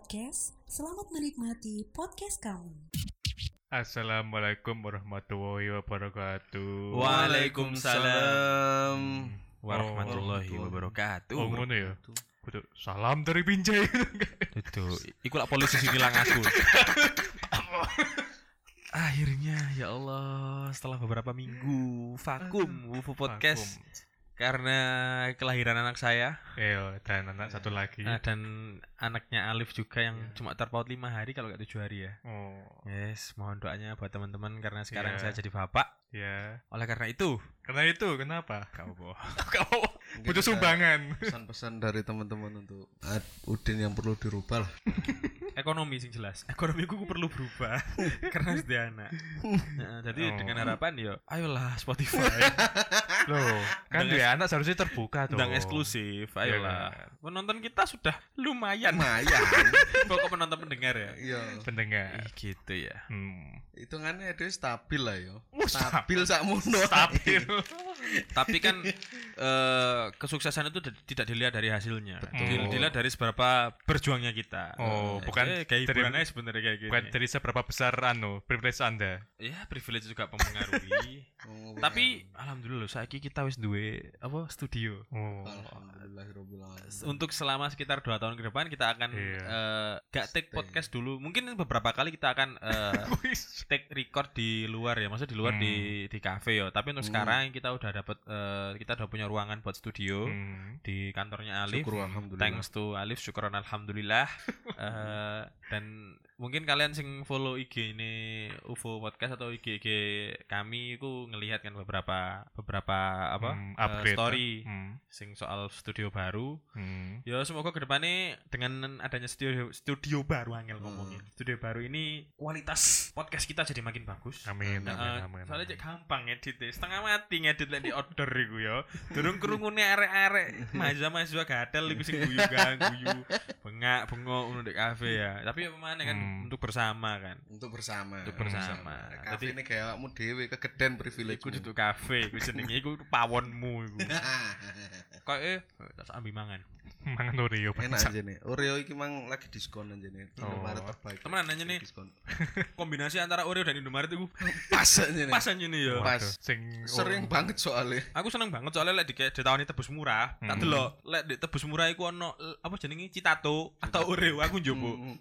Podcast. Selamat menikmati podcast kamu. Assalamualaikum warahmatullahi wabarakatuh. Waalaikumsalam warahmatullahi Oh, wabarakatuh. Oh, ngono ya. Kudu salam dari Pinjai. Itu, iku lah polisi sini lang aku. Akhirnya ya Allah setelah beberapa minggu vakum UFO podcast karena kelahiran anak saya Iya, dan anak satu lagi. eh, dan anaknya Alif juga yang Iya. cuma terpaut lima hari kalau nggak tujuh hari ya. Oh, Yes, mohon doanya buat teman-teman karena sekarang Iya. saya jadi bapak. ya. Oleh karena itu, Karena itu kenapa? kau boh. Kau butuh sumbangan. Pesan-pesan dari teman-teman untuk Ad Udin yang perlu dirubah lah. ekonomi sing jelas ekonomi ku perlu berubah karena dia anak Nah, jadi Oh. dengan harapan ya ayolah Spotify Loh, kan dia anak seharusnya terbuka tuh. undang eksklusif Iya ayolah kan? penonton kita sudah lumayan Lumayan. pokok penonton pendengar ya Iya. Pendengar. Ih, gitu ya Hmm. Hitungannya itu stabil lah yo. Oh, Stabil sak mono. Stabil. tapi kan eh, kesuksesan itu tidak dilihat dari hasilnya Betul. Dil- dilihat dari seberapa berjuangnya kita Oh, Eh, bukan eh, kayak hiburan dari- aja sebenarnya kayak gini Bukan dari seberapa besar anu privilege Anda. ya privilege juga mempengaruhi Oh, tapi alhamdulillah loh saiki kita wis duwe apa studio Oh. Alhamdulillahirabbil alamin. untuk selama sekitar dua tahun ke depan kita akan Iya. eh, gak take Stay. podcast dulu mungkin beberapa kali kita akan Wis. take record di luar ya maksudnya di luar Hmm. di di cafe ya tapi untuk Hmm. sekarang kita udah dapat eh, kita udah punya ruangan buat studio Hmm. di kantornya Alif Syukur alhamdulillah. thanks to Alif syukuran alhamdulillah Eh, dan mungkin kalian sing follow IG ini UFO podcast atau IG IG kami itu ngelihat kan beberapa beberapa apa Hmm, upgrade. story Hmm. sing soal studio baru Hmm. Ya semoga ke depannya dengan adanya studio studio baru angel ngomongin studio baru ini kualitas podcast kita jadi makin bagus. Amin, Nah, amin, eh, amin. soalnya amin. cek gampang ngedit deh. setengah mati ngedit lek di order iku ya. Durung kerungune arek-arek mahasiswa-mahasiswa gadel iku sing guyu guyu bengak bengok ngono di kafe ya. Tapi apa mana kan Hmm. Untuk bersama kan. Untuk bersama. Untuk bersama. Kafe Jadi- ini kayak awakmu dhewe kegeden privilege. Iku duduk kafe, iku jenenge iku pawonmu iku. Kok eh tak ambil mangan. Mangan Oreo Enak aja nih. Oreo iki mang lagi diskon aja nih. Oh. Indomaret terbaik. Temenan nanya nih. Diskon. Kombinasi antara Oreo dan Indomaret itu Pas aja nih. pas aja nih ya. Pas. Sing Sering oh, banget soalnya. Aku seneng banget soalnya lek di ditawani tebus murah. Tak Hmm. delok lek di tebus murah iku ono apa jenenge Citato atau Oreo aku njobo. Mm.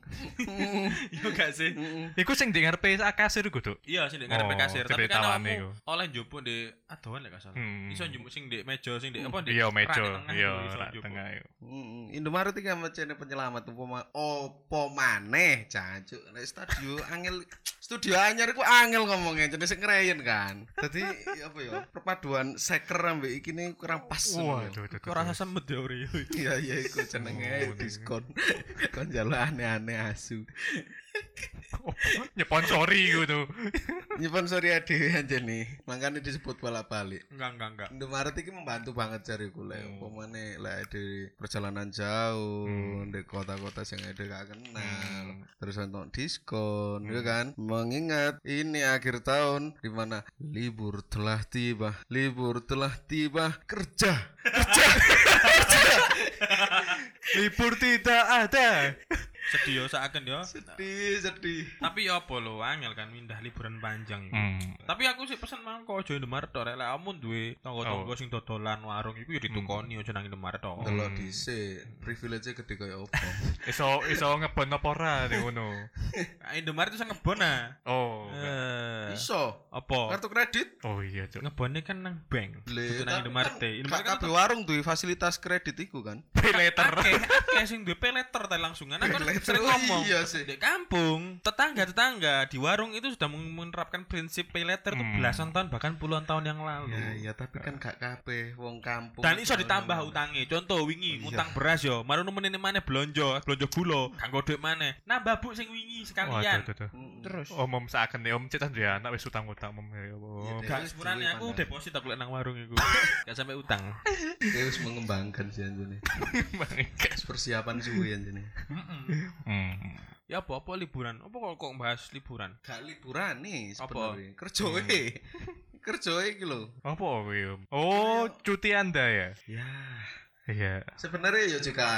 Iya gak sih? Mm. Iku sing di ngarepe kasir iku tuh. Iya sing di ngarepe Oh, kasir, tapi kan iku. oleh njobo di adoan lek gak salah. Hmm. Iso njobo sing di meja sing di apa di Iya, tengah Iya, tengah. iku. Mm, Indomaret iki macene penyelamat. Apa ma- opo maneh jancuk nek studio angel studio anyar iku angel ngomongnya. Jadi sing ngreyen kan. Dadi apa ya perpaduan seker ambek iki ne kurang pas Waduh, Kok rasa semut ya Oreo. iya iya iku jenenge diskon. Kon jalo aneh-aneh asu Tuh. nyimpen sorry dhewe aja nih makanya disebut balap balik Enggak enggak enggak. Indomaret iki membantu banget cari kule Hmm. umpamane lek di perjalanan jauh Hmm. di kota-kota yang ada gak kenal Hmm. terus untuk diskon Hmm. ya kan mengingat ini akhir tahun di mana libur telah tiba libur telah tiba kerja Libur tidak ada. Sedih yo seakan yo. sedih sedih Tapi ya apa lo angel kan mindah liburan panjang. iku. Hmm. Tapi aku sih pesen mang kok aja Indomaret tok rek lek kamu duwe tangga-tangga Oh. sing dodolan warung iku ya ditukoni aja nang Indomaret tok. kalau Hmm. dhisik privilege gede kaya opo Iso iso ngebon apa ora ning ngono. Ah, Indomaret itu ngebon ah. Oh. Eh, iso apa? kartu kredit Oh iya, Cuk. Ngebonnya kan nang bank. Le, Kudu nang Indomaret kan. Indomaret kan kabeh warung duwe fasilitas kredit iku kan Pay later. akeh akeh sing duwe pay letter tadi langsungan. Aku kan letter, sering oh ngomong. iya sih. Di kampung, tetangga-tetangga di warung itu sudah menerapkan prinsip pay letter tuh Hmm. belasan tahun bahkan puluhan tahun yang lalu. ya iya tapi kan gak kabeh wong kampung Dan iso ditambah utangnya. Contoh wingi Iya. utang beras yo, maru nemenin mana belanja, belanja gula, kanggo dhuwit mana. Nambah bu sing wingi sekalian. Waduh, tuh. Mm. Terus Om om seakan nih om cetan dia anak wis utang-utang om ya Iya, gak Terus sepurane duwe aku deposit aku lek nang warung iku. Gak sampai utang. Harus mengembangkan sih anjene. Bangke. Persiapan suwi anjene. Hmm. Ya apa apa liburan? Apa kok kok bahas liburan? Gak liburan nih sebenarnya. Kerjoe. Kerjoe iki lho. Apa om? Oh, cuti Anda ya? Ya, Iya. Sebenarnya ya juga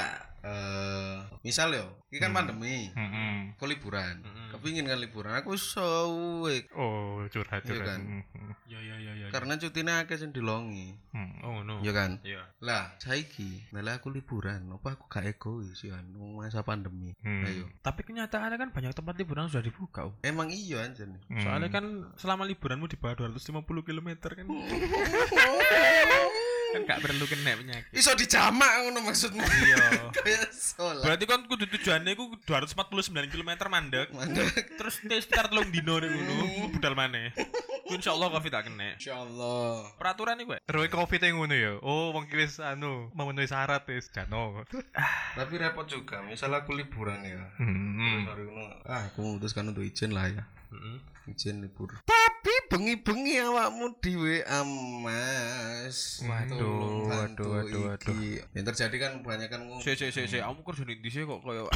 eh misal yo, ini kan Hmm. pandemi. Mm-mm. Aku liburan. Mm-mm. Kepingin kan liburan. Aku suwe Oh, curhat Iya curhat. kan? Mm-mm. Ya ya ya ya. karena cutinya akeh sing dilongi. Mm. oh no. Ya kan? Iya. Lah, saiki, nah aku liburan, apa aku gak egois ya kan masa pandemi. Hmm. Ayo. Tapi kenyataannya kan banyak tempat liburan sudah dibuka. Om. Emang iya anjen. Mm. Soalnya kan selama liburanmu di bawah 250 km kan kan gak perlu kena penyakit. Iso dijamak ngono maksudmu. Iya. Berarti kan kudu tujuannya ku 249 km mandek. Mandek. Terus sekitar telung dino nih ngono, budal maneh. Ku insyaallah Covid tak kena. Insyaallah. Peraturan iki, Pak. Terus covid yang ngono ya. Oh, wong ki wis anu memenuhi syarat wis jano. Tapi repot juga, misal aku liburan ya. Hmm. Sorry ngono. Ah, aku memutuskan untuk izin lah ya. Heeh. Izin libur. Tapi bengi-bengi awakmu di WA Mas. Waduh, waduh, waduh, waduh. iki. Yang terjadi kan banyak kan Sik sik sik sik, kamu kerja di sini kok koyo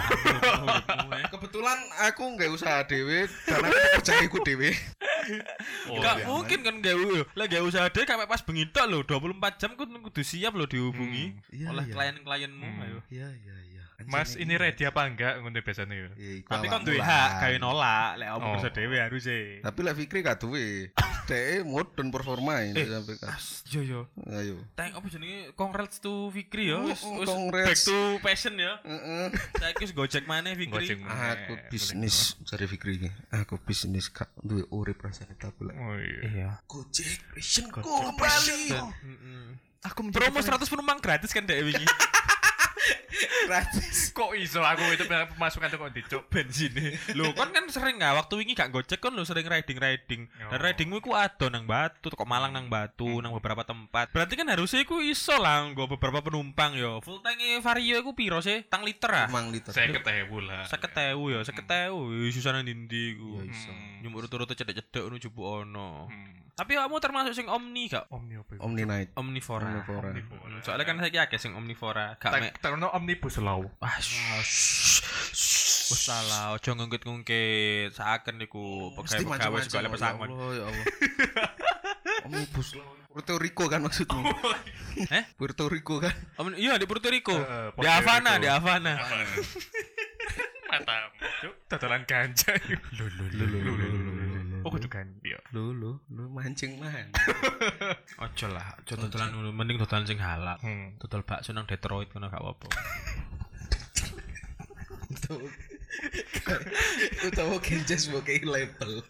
Kebetulan aku nggak usaha dewe dan aku kerja iku dewe. Oh, Gak iya. mungkin kan gawe lah gawe usaha deh sampai pas bengi tok lho 24 jam ku kudu siap lho dihubungi Iya, oleh iya. klien-klienmu Hmm. ayo. Iya iya iya. Mas ini ready apa enggak ngono biasanya ya? Iya, Tapi kan duwe hak gawe nolak lek kamu Oh. kerja dhewe harus e. Tapi lah Fikri gak duwe. Dek mudun performa ini Eh, sampai kan. As, yo yo. Ayo. Thank apa jenenge congrats to Fikri yo. Wis back to passion ya. Heeh. Saiki wis gojek maneh Fikri. Aku bisnis cari Fikri ini. Aku bisnis kak duwe urip rasane tapi lah. Oh iya. Iya. Gojek passion Gojek kembali. Aku promo 100 penumpang gratis kan dek wingi. Gratis. Kok iso aku itu pemasukan tuh kok dicuk bensin Lho kan kan sering nggak waktu wingi gak gojek kan lo sering riding riding. Dan ridingmu iku ado nang Batu, kok Malang nang Batu, nang beberapa tempat. Berarti kan harusnya iku iso lah nggo beberapa penumpang yo. Full tank Vario iku piro sih? Tang liter ah. Emang liter. saya ketemu lah. 50.000 yo, 50.000 susah nang ndi iku. Iya iso. Hmm. Nyumur turut cedek-cedek ngono jupuk ono. Hmm. Tapi kamu termasuk sing omni gak? Omni apa? Omni Night. Omnivora. Omnivora. Omnivora. Soalnya kan saiki akeh sing omnivora, gak mek. Tak terno omnibus law. Shh. Wes salah, ojo ngungkit-ngungkit. Saken niku pegawai-pegawai segala Ya pesangon. Allah ya Allah. Omnibus lah. Puerto Rico kan maksudmu? Eh? Puerto Rico kan? Om, iya di Puerto Rico. Eh, di Havana, di Havana. Mata, cuk. Totalan ganja. Lho, Oh, kudu kan. Iya. Lu lu lu mancing man. Ojo lah, ojo dodolan dulu, mending dodolan sing halal. Hmm. Dodol bakso nang Detroit ngono gak apa-apa. Utawa genjes mau kayak label.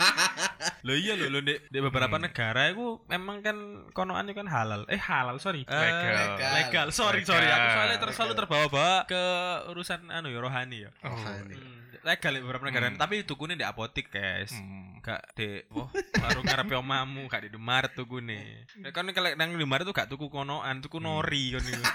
Lho iya lho, lho di, di beberapa negara itu memang kan konoan itu kan halal. Eh halal, sorry. Eh, Legal. legal. Sorry, Legal. sorry. Aku soalnya ter- Legal. selalu terbawa-bawa ke urusan anu ya rohani ya. Oh. Rohani. Hmm, legal di beberapa negara, Hmm. tapi tukune di apotik, guys. Hmm. Gak di oh, warung ngarepe omamu, gak di Indomaret tukune. Nek kan kalau nang Indomaret tuh gak tuku konoan, tuku nori kan itu.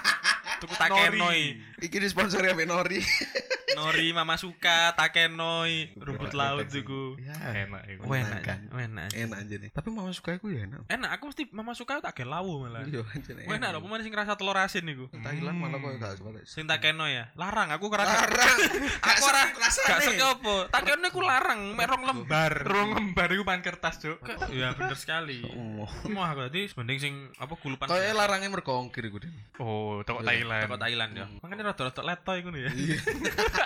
Tuku takenoi. Iki disponsori ambek Nori. Nori Mama Suka, takenoi, rumput Berat, laut tuku. Ya. Enak itu. Oh, enak kan. Oh, enak. Enak aja nih. Tapi mama suka aku ya enak. Enak, aku mesti Mama Suka tak gen lawu malah. Iya nih. Wah, enak lho, pemain sing rasa telur asin niku. Thailand malah kok gak suka. Sing takenoi ya. Larang aku kerasa. Larang. Aku ora rasane. gak sek apa. Takenoi ku larang, mek rong lembar. Rong lembar itu pan kertas, cuk. Iya, bener sekali. Oh. Wah, aku tadi mending sing apa kulupan. Kayak larangnya merkongkir iku deh. Oh, toko Iya, Thailand. Teko Thailand ya. Makanya rada-rada letoy ngono ya.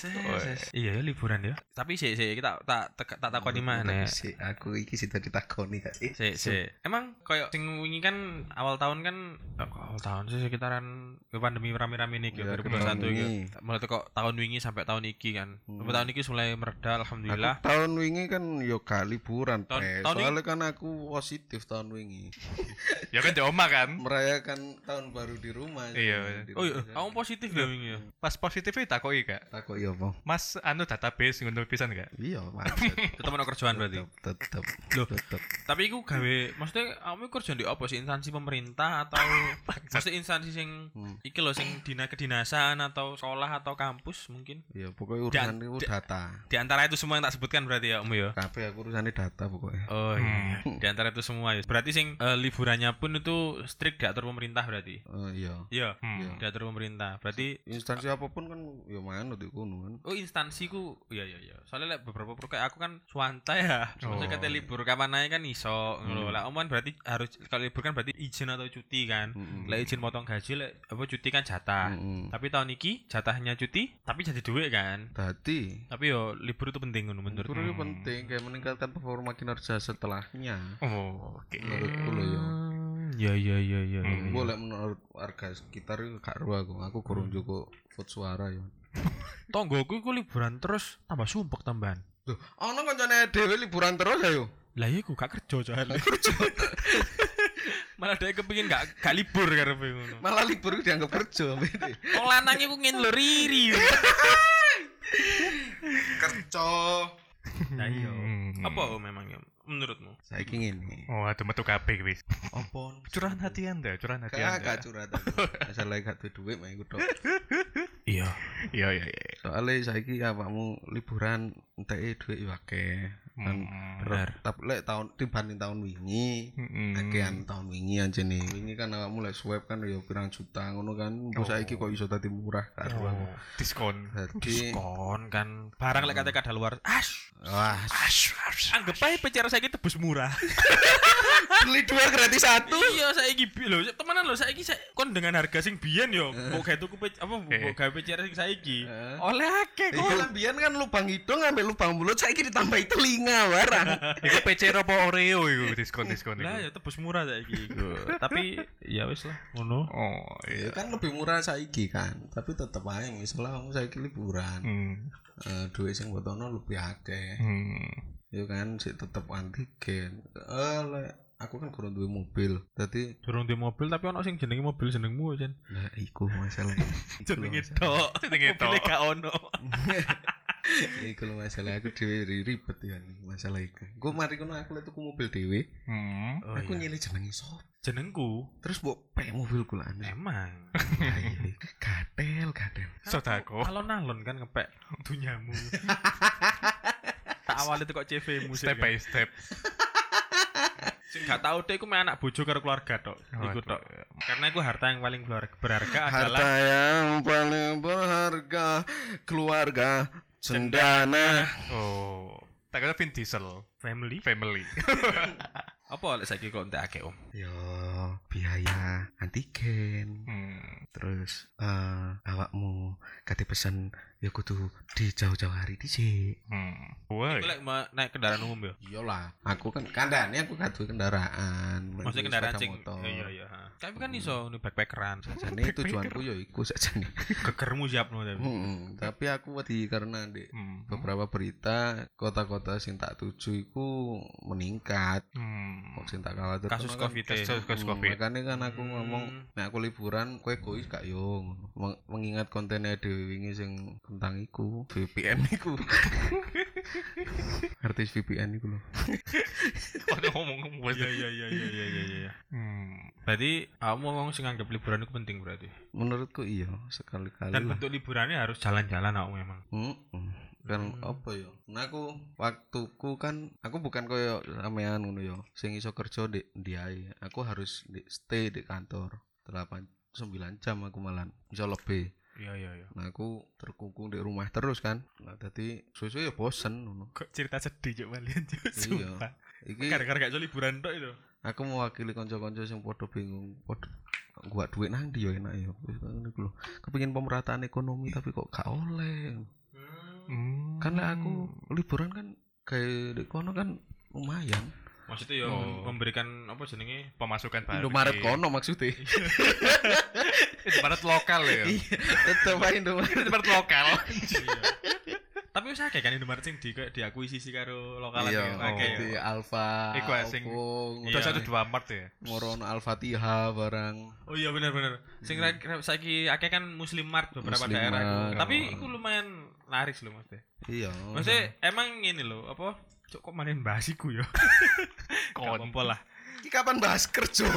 Iya. Iya ya liburan ya. Tapi sih sih kita tak tak tak takoni mana. Si aku iki sih tadi takoni gak sih? Si si. Emang koyo sing wingi kan awal tahun kan kok awal tahun sih sekitaran pandemi rame-rame nih Ya, gitu ke tahun 2021 gitu. wingi. Mulai kok tahun wingi sampai tahun iki kan. Hmm. Sampai tahun iki mulai mereda alhamdulillah. Tahun wingi kan yo gak liburan, Soalnya kan aku positif tahun wingi. Ya kan di oma kan. Merayakan tahun baru di rumah. Iya. Di Oh iya, kamu positif ya wingi ya. Pas positifnya takoki gak? Takut iya, Bang. Mas anu database ngono pisan gak? Iya, maksud. Tetep ono kerjaan berarti. Tetep. Loh. Tetep. Tapi iku gawe maksudnya kamu kerja di apa sih instansi pemerintah atau maksudnya instansi sing Hmm. iki loh sing dina kedinasan atau sekolah atau kampus mungkin. Iya, pokoknya urusan itu data. Di antara itu semua yang tak sebutkan berarti ya Om ya. Kabeh aku urusannya data pokoknya. Oh iya. Di antara itu semua ya. Berarti sing eh, liburannya pun itu strict diatur pemerintah berarti. Oh iya. Iya. Hmm. Diatur pemerintah. Berarti Instansi apa pun kan ya manut iku kan. Oh instansiku, iya iya iya. Soalnya lek beberapa pro kayak aku kan swasta ya. Maksudnya Oh. kata libur kapan aja kan iso. ngono. Hmm. Lah omongan berarti harus kalau libur kan berarti izin atau cuti kan. Mm-mm. Lek izin potong gaji lek apa cuti kan jatah. Mm-mm. Tapi tahun ini jatahnya cuti tapi jadi duit kan. Dadi Tapi yo libur itu penting ngono menurut. Libur itu penting kayak meningkatkan performa kinerja setelahnya. Oh, oke. Menurutku loh ya. Ya ya ya ya. Hmm. Boleh menurut warga sekitar gak ero aku. Aku kurang juga vote suara ya. Tonggoku iku liburan terus tambah sumpek tambahan. Loh, ono kancane dhewe liburan terus ya yo. Lah iya aku gak kerja soalnya. Malah dia kepingin gak gak libur karepe ngono. Malah libur itu dianggap kerja bede. Wong lanang iku ngin lho riri. Kerja. Nah iya. Hmm. Apa memangnya menurutmu? Saiki ngene. Oh, ada metu kabeh wis. Apa? Curahan hati Anda, curahan hati Anda. gak curhat aku. Masalah gak duwe duit mah iku tok. Iya. Iya, iya, iya. Soale saiki awakmu liburan enteke duit yo akeh. Kan Hmm. bener. tapi lek tahun dibanding tahun wingi Mm-mm. Akean tahun wingi anjene. Wingi kan awakmu lek swab kan ya pirang juta ngono kan. Mbok Oh. saiki kok iso dadi murah karo aku. Oh, diskon. Dadi Diskon kan. Barang lek kata kada luar. Ash. wah Anggap aja PCR saya tebus murah. beli dua gratis satu. iya saiki lho, temenan lho saiki saya kon dengan harga sing biyen yo, mbok gawe tuku apa mbok Eh. gawe PCR sing saiki. Eh. Oleh akeh kok. lambian kan lubang hidung ambek lubang mulut saiki ditambahi telinga barang. Iku PC apa Oreo iku diskon-diskon Lah iku. ya tebus murah saiki iku. Tapi ya wis lah ngono. Oh, Ya iya. kan lebih murah saiki kan, tapi tetep ae misalnya kamu saiki liburan, Hmm. eh duit sing botono lebih akeh. Hmm. Ya kan sik tetep antigen. Eh aku kan kurang duwe mobil. Dadi Durung di mobil tapi ono sing jenenge mobil jenengmu Jan. nah iku masalah. Jenenge lho tok. Jenenge tok. Mobile gak ono. Iku lho masalah aku dhewe ri- ribet ya nih masalah iku. Gue mari kono aku lek tuku mobil dhewe, Hmm. Oh, aku iya. nyilih jenenge sop. jenengku Terus mbok pek mobilku lah emang Ayo, Gatel, gatel. Sodako. alon-alon kan ngepek dunyamu. tak awali tuh kok CV mu Step by step. Sing gak tau deh, aku main anak bojo karo keluarga tok. Iku tok. Karena aku harta yang paling berharga, berharga Harta adalah yang paling berharga keluarga cendana. Oh. Tak kata Vin Diesel. family. Family. Apa lek saiki kok entek akeh om? Yo, biaya antigen. Hmm. Terus eh awakmu kate pesen ya kudu di jauh-jauh hari dhisik. Hmm. Wah. Iku lek naik kendaraan umum ya. Iyalah, aku kan kandane aku gak duwe kendaraan. Maksudnya kendaraan sing motor. iya iya. ha. Tapi kan iso nih backpackeran. Jane tujuanku ya iku sakjane. Gegermu siapno tapi. Hmm, tapi aku wedi karena di Hmm. beberapa berita kota-kota sing tak tuju iku meningkat. Hmm. Kok sing tak khawatir Kasus kan- Covid Kasus kasus Covid. Makanya kan aku Hmm. ngomong, nek aku liburan, kowe egois gak yo. Mengingat kontennya dhewe wingi sing tentang iku, VPN iku. Artis VPN iku lho. Ada ngomong Iya iya iya iya iya iya iya. Hmm. Berarti kamu ngomong sing anggap liburan itu penting berarti. Menurutku iya, sekali-kali Dan lah. bentuk liburannya harus jalan-jalan aku memang. Mm-mm. kan Hmm. apa ya nah aku waktuku kan aku bukan koyo sampean ngono ya sing iso kerja di ndi ae aku harus di, stay di kantor 8 9 jam aku malan iso lebih Iya iya iya. nah aku terkungkung di rumah terus kan nah tadi susu ya bosen ngono Kok cerita sedih cok kalian cok. Iya. Iki Gara-gara gak liburan tok itu. aku mewakili konco-konco sing podo bingung podo gua duit nang ndi ya enak ya wis ngono iku lho kepengin pemerataan ekonomi tapi kok gak oleh Hmm. kan lek aku liburan kan kayak di kono kan lumayan Maksudnya ya Oh. memberikan apa jenenge pemasukan baru. Indomaret sih. kono maksudnya Indomaret lokal ya. Iya, tetep aja Indomaret. Indomaret lokal. Iya. Tapi wis akeh kan Indomaret sing di kayak diakuisisi karo lokalan Iya, ya. Akeh ya. di Alfa, Iku ya, sing-. Terus ada dua mart ya. Moron Al-Fatihah barang. Oh iya benar benar. Sing ra- saiki akeh kan Muslim Mart beberapa Muslim daerah. Mart. Tapi iku lumayan laris loh Mas. Teh. Iya. Maksudnya emang ini loh apa Cok kok mainin basiku ya? Kon. Kompol lah. Iki kapan bahas kerja?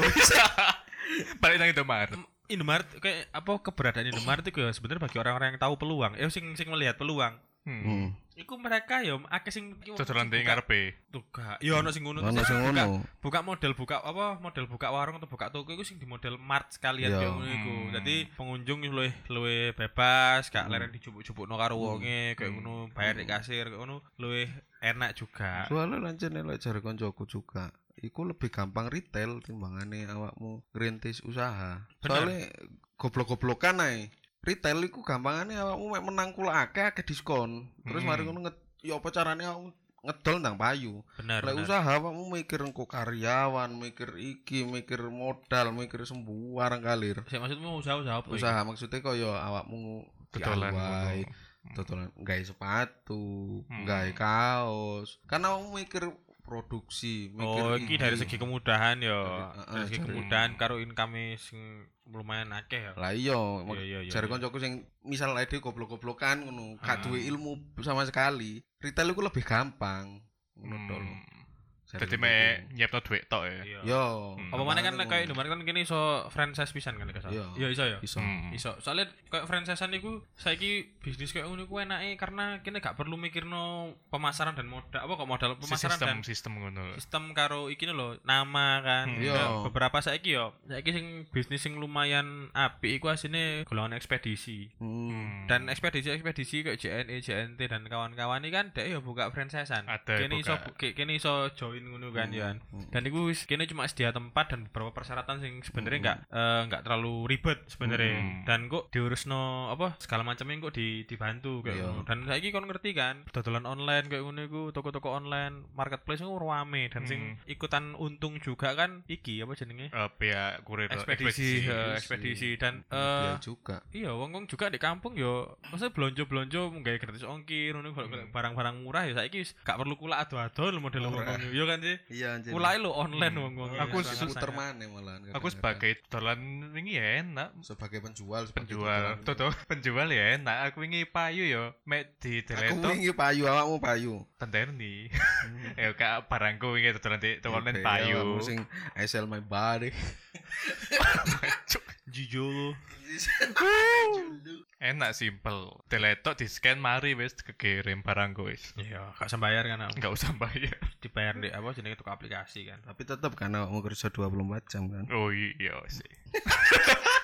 Balik nang Indomaret. Indomaret kayak apa keberadaan Indomaret itu ya sebenarnya bagi orang-orang yang tahu peluang, ya sing sing melihat peluang. Hmm. Hmm. Iku mereka ya akeh sing Dodolan buka- ngarepe. Tuh gak. Ya ono sing ngono. Ono sing buka- ngono. buka model buka apa model buka warung atau buka toko iku sing di model mart sekalian Iya. kayak ngono iku. Hmm. Dadi pengunjung luwih luwih bebas, gak Hmm. leren dijupuk-jupukno karo Hmm. wonge kayak Hmm. ngono, bayar di kasir kayak ngono luwih enak juga. Soalnya lancen lek jare koncoku juga. Iku lebih gampang retail timbangane awakmu ngerintis usaha. Soalnya goblok-goblokan ae. Retail iku gampangane awakmu mek menang kula akeh akeh diskon. Terus Hmm. mari ngono ya apa carane awakmu ngedol nang payu. Bener. Lek usaha awakmu mikir engko karyawan, mikir iki, mikir modal, mikir sembarang kalir. Sik maksudmu usaha-usaha apa? Usaha maksudnya kaya awakmu Dodolan dodolan gawe sepatu, Hmm. gawe kaos. Karena awakmu mikir produksi, mikir Oh, iki dari segi kemudahan ya. Dari- Dari segi kemudahan karo income sing lumayan akeh ya. Lah iya, Iya, iya, iya, jare koncoku sing misal ade goblok-goblokan ngono, gak duwe ilmu sama sekali. Retail iku lebih gampang. Ngono Hmm. Dadi koncoku. mek nyiapno duit tok ya. Iya. Yo. Hmm. Apa mana kan kayak. Indomaret kan kini iso franchise pisan kan kasar. Iya. Iya iso ya. Iso. Hmm. Iso. Soalnya kayak franchisean niku saiki bisnis kayak ngono iku enake karena kini gak perlu mikirno pemasaran dan modal apa kok modal pemasaran sistem dan sistem ngono. sistem karo iki lho nama kan Hmm. Iya. Nah, beberapa saiki yo saiki sing bisnis sing lumayan apik iku asine golongan ekspedisi Hmm. dan ekspedisi-ekspedisi kayak JNE, JNT dan kawan-kawan ini kan dia ya buka franchisean. Ada Kini iso ki- kini iso join ngono kan Hmm. ya. Hmm. Dan itu wis kini cuma sedia tempat dan beberapa persyaratan sing sebenarnya Hmm. nggak eh, nggak terlalu ribet sebenarnya. Hmm. Dan kok diurusno apa segala macamnya kok di, dibantu kayak ngono. Dan saiki kon ngerti kan, dodolan online kayak ngono iku, toko-toko online, marketplace itu rame dan sing Hmm. ikutan untung juga kan iki apa jenenge? Eh, pihak kurir ekspedisi, eh, ekspedisi dan eh juga. iya wong wong juga di kampung yo maksudnya belanja nggawe gratis ongkir ngono Hmm. barang-barang murah ya saiki gak perlu kula ado-ado model wong yo kan sih Iya anjir. kulai lo online Hmm. wong wong Aku Sangat- su- puter maneh malahan. Aku sebagai dolan wingi ya enak. sebagai penjual, sebagai Penjual, tuh tuh penjual ya enak. Aku wingi payu yo, mek di Aku teleto wingi payu awakmu payu. tenterni. Eh kak barangku wingi dodolan di online Iya, payu. sing I sell my body. jujur Enak simpel. Teletok di scan mari wis kekirim barangku wis. iya gak sembayar kan aku. Enggak usah bayar. dibayar di apa jenenge tuku aplikasi kan Tapi tetap karena awakmu kerja 24 jam kan. Oh iya sih.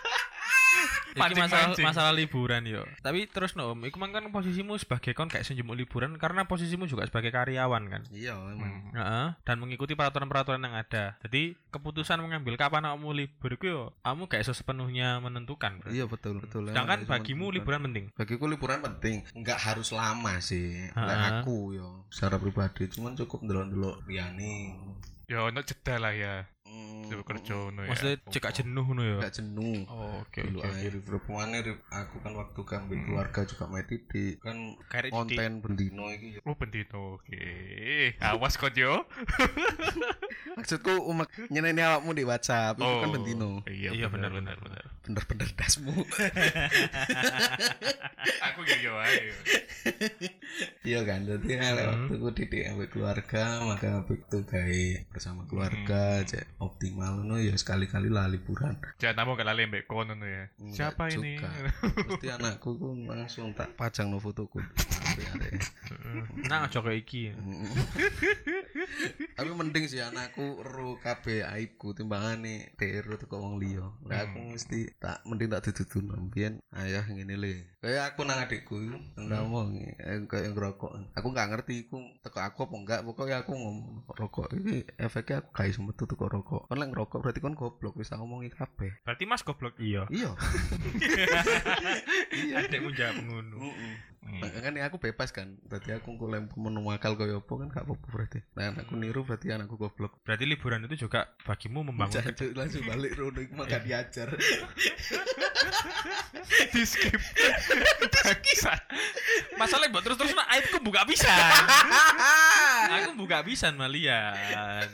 Iki Mancing, masalah mancing. masalah liburan yo. Tapi terus no, Om, iku mang kan posisimu sebagai kon kayak senjemuk liburan karena posisimu juga sebagai karyawan kan. Iya emang. Hmm. Heeh, dan mengikuti peraturan-peraturan yang ada. Jadi keputusan mengambil kapan kamu libur itu yo, kamu iso sepenuhnya menentukan. bro. Iya betul betul. Sedangkan Emang bagimu liburan penting. Bagiku liburan penting, nggak harus lama sih. Nggak aku yo, secara pribadi, cuman cukup ndelok-ndelok liyane. Ya ono jeda lah ya. Hmm, kerja ngono ya. Maksudnya cek gak jenuh ngono ya. Nggak jenuh. Oh, oke Dulu oke. mana aku kan waktu kambing Hmm. keluarga juga main titik kan di- konten bendino iki Oh bendino. Oke. Awas kok yo. maksudku umak nyeneni awakmu di WhatsApp itu kan bendino Iya, Iya benar benar benar. bener-bener dasmu Aku yo yo ae. iya kan jadi Hmm. waktu ku didik ambek keluarga maka aku tuh gawe bersama keluarga Hmm. cek optimal no ya sekali-kali lah liburan Jangan namu lali mbek kono no ya. Siapa ini? juga. mesti anakku ku langsung tak pajang no fotoku Nah, aja kayak iki. tapi mending sih anakku ro kabeh aibku timbangane teru teko wong liya. Lah aku Hmm. mesti tak mending tak dududun mbiyen ayah ngene le. Kayak aku nang adikku ngomong eh, kayak ngerokok. Aku nggak ngerti iku teko aku apa enggak pokoknya aku ngomong rokok iki efeknya aku gak iso metu teko rokok. Kon lek ngerokok berarti kon goblok wis ngomongi kabeh. Berarti Mas goblok iya. iya. Iya. Adekmu jawab ngono. Hmm. Kan aku bebas kan berarti aku kulem menu akal kaya apa kan gak apa-apa berarti nah anakku niru berarti anakku goblok Berarti liburan itu juga bagimu membangun langsung balik rono iku gak diajar. Di skip. Masalahnya buat terus-terus aibku buka bisa. Aku buka bisa malian.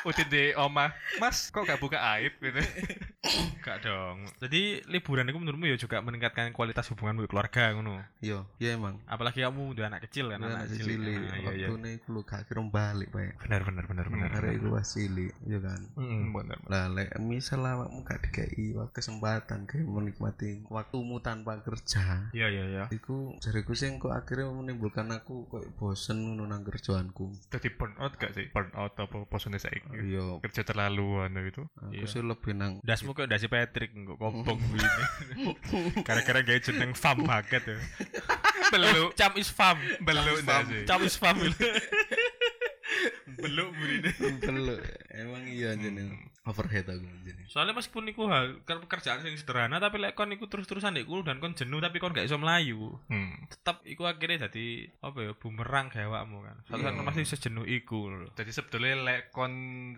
Udah di oma. Mas, kok gak buka aib gitu. Enggak dong. Jadi liburan itu menurutmu ya juga meningkatkan kualitas hubungan keluarga ngono. Yo, ya emang. Apalagi kamu udah anak kecil kan, Anak anak. Ah, iya, iya. waktu ini aku lu gak balik, Pak. Benar benar benar benar. Arek iku wis cilik, ya kan. Mm-mm. bener Lah lek misal awakmu gak dikei wa- kesempatan kayak menikmati waktumu tanpa kerja. Iya iya iya. Iku jariku sing kok akhirnya menimbulkan aku kok bosen ngono nang kerjaanku. jadi burn out gak sih burn out apa posone saiki Iya, kerja terlalu anu itu aku Iya. sih lebih nang Dasmu kok dasi Patrick kok kobong begini. Gara-gara gawe jeneng fam banget ya. Belum cam is fam. belum Cam is fam. Belum begini. Belum, emang iya jeneng overhead aku jeneng. Soalnya meskipun iku hal ke- pekerjaan sing sederhana tapi lek kon iku terus-terusan kulo dan kon jenuh tapi kon gak iso melayu. hmm. Tetap iku akhirnya jadi apa ya bumerang gawe awakmu kan. Suatu saat Iya. kon pasti sejenuh iku jadi sebetulnya lek kon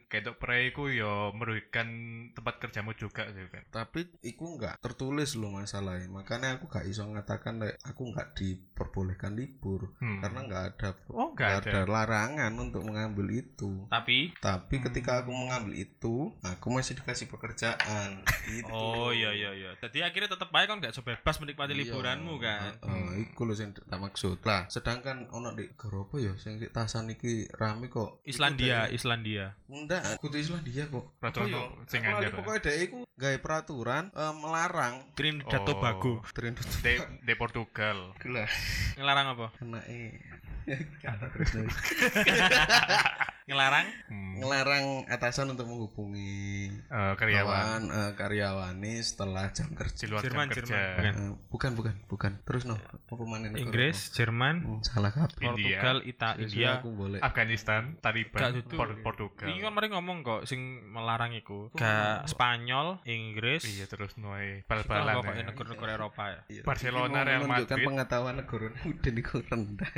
kedok prei ku yo merugikan tempat kerjamu juga sih kan Tapi iku nggak tertulis loh masalahnya. Makanya aku gak iso ngatakan lek aku nggak diperbolehkan libur Hmm. karena nggak ada oh gak ada ada larangan untuk mengambil itu. Tapi Tapi ketika aku mengambil itu, aku masih dikasih pekerjaan. Gitu. Oh iya iya iya. Jadi akhirnya tetep aja kon gak so bebas menikmati Iya. liburanmu kan. Heeh, iku lho sing tak maksud. Lah, sedangkan ono di Geropo ya sing di Tasan iki rame kok. Islandia, Iku Islandia. Enggak, kudu Islandia kok. Peraturan ya? sing Aku lali anyar, ya? Pokoknya dhek iku gawe peraturan eh, melarang Trinidad Oh. Tobago. tren di, di Portugal gila Ngelarang apa? kena e Kata terus. Ngelarang hmm. ngelarang atasan untuk menghubungi Eh, karyawan kawan eh, karyawane setelah jam di kerja. luar Jerman, jam kerja Jerman. Bukan. Eh, bukan bukan bukan. Terus no, apa mana negara Inggris, Jerman, apa? Hmm, salah kabeh. India. Portugal, Ita, Sesuai India. Afghanistan Taliban dudu. Por- Portugal Ini kan mari ngomong kok sing melarang iku. Oh. Gak Spanyol, Inggris. iya terus nuai Iku bal-balan ya. negara-negara Eropa ya. Iya, Barcelona, ini Real menunjukkan Madrid. pengetahuan negara udah niku rendah.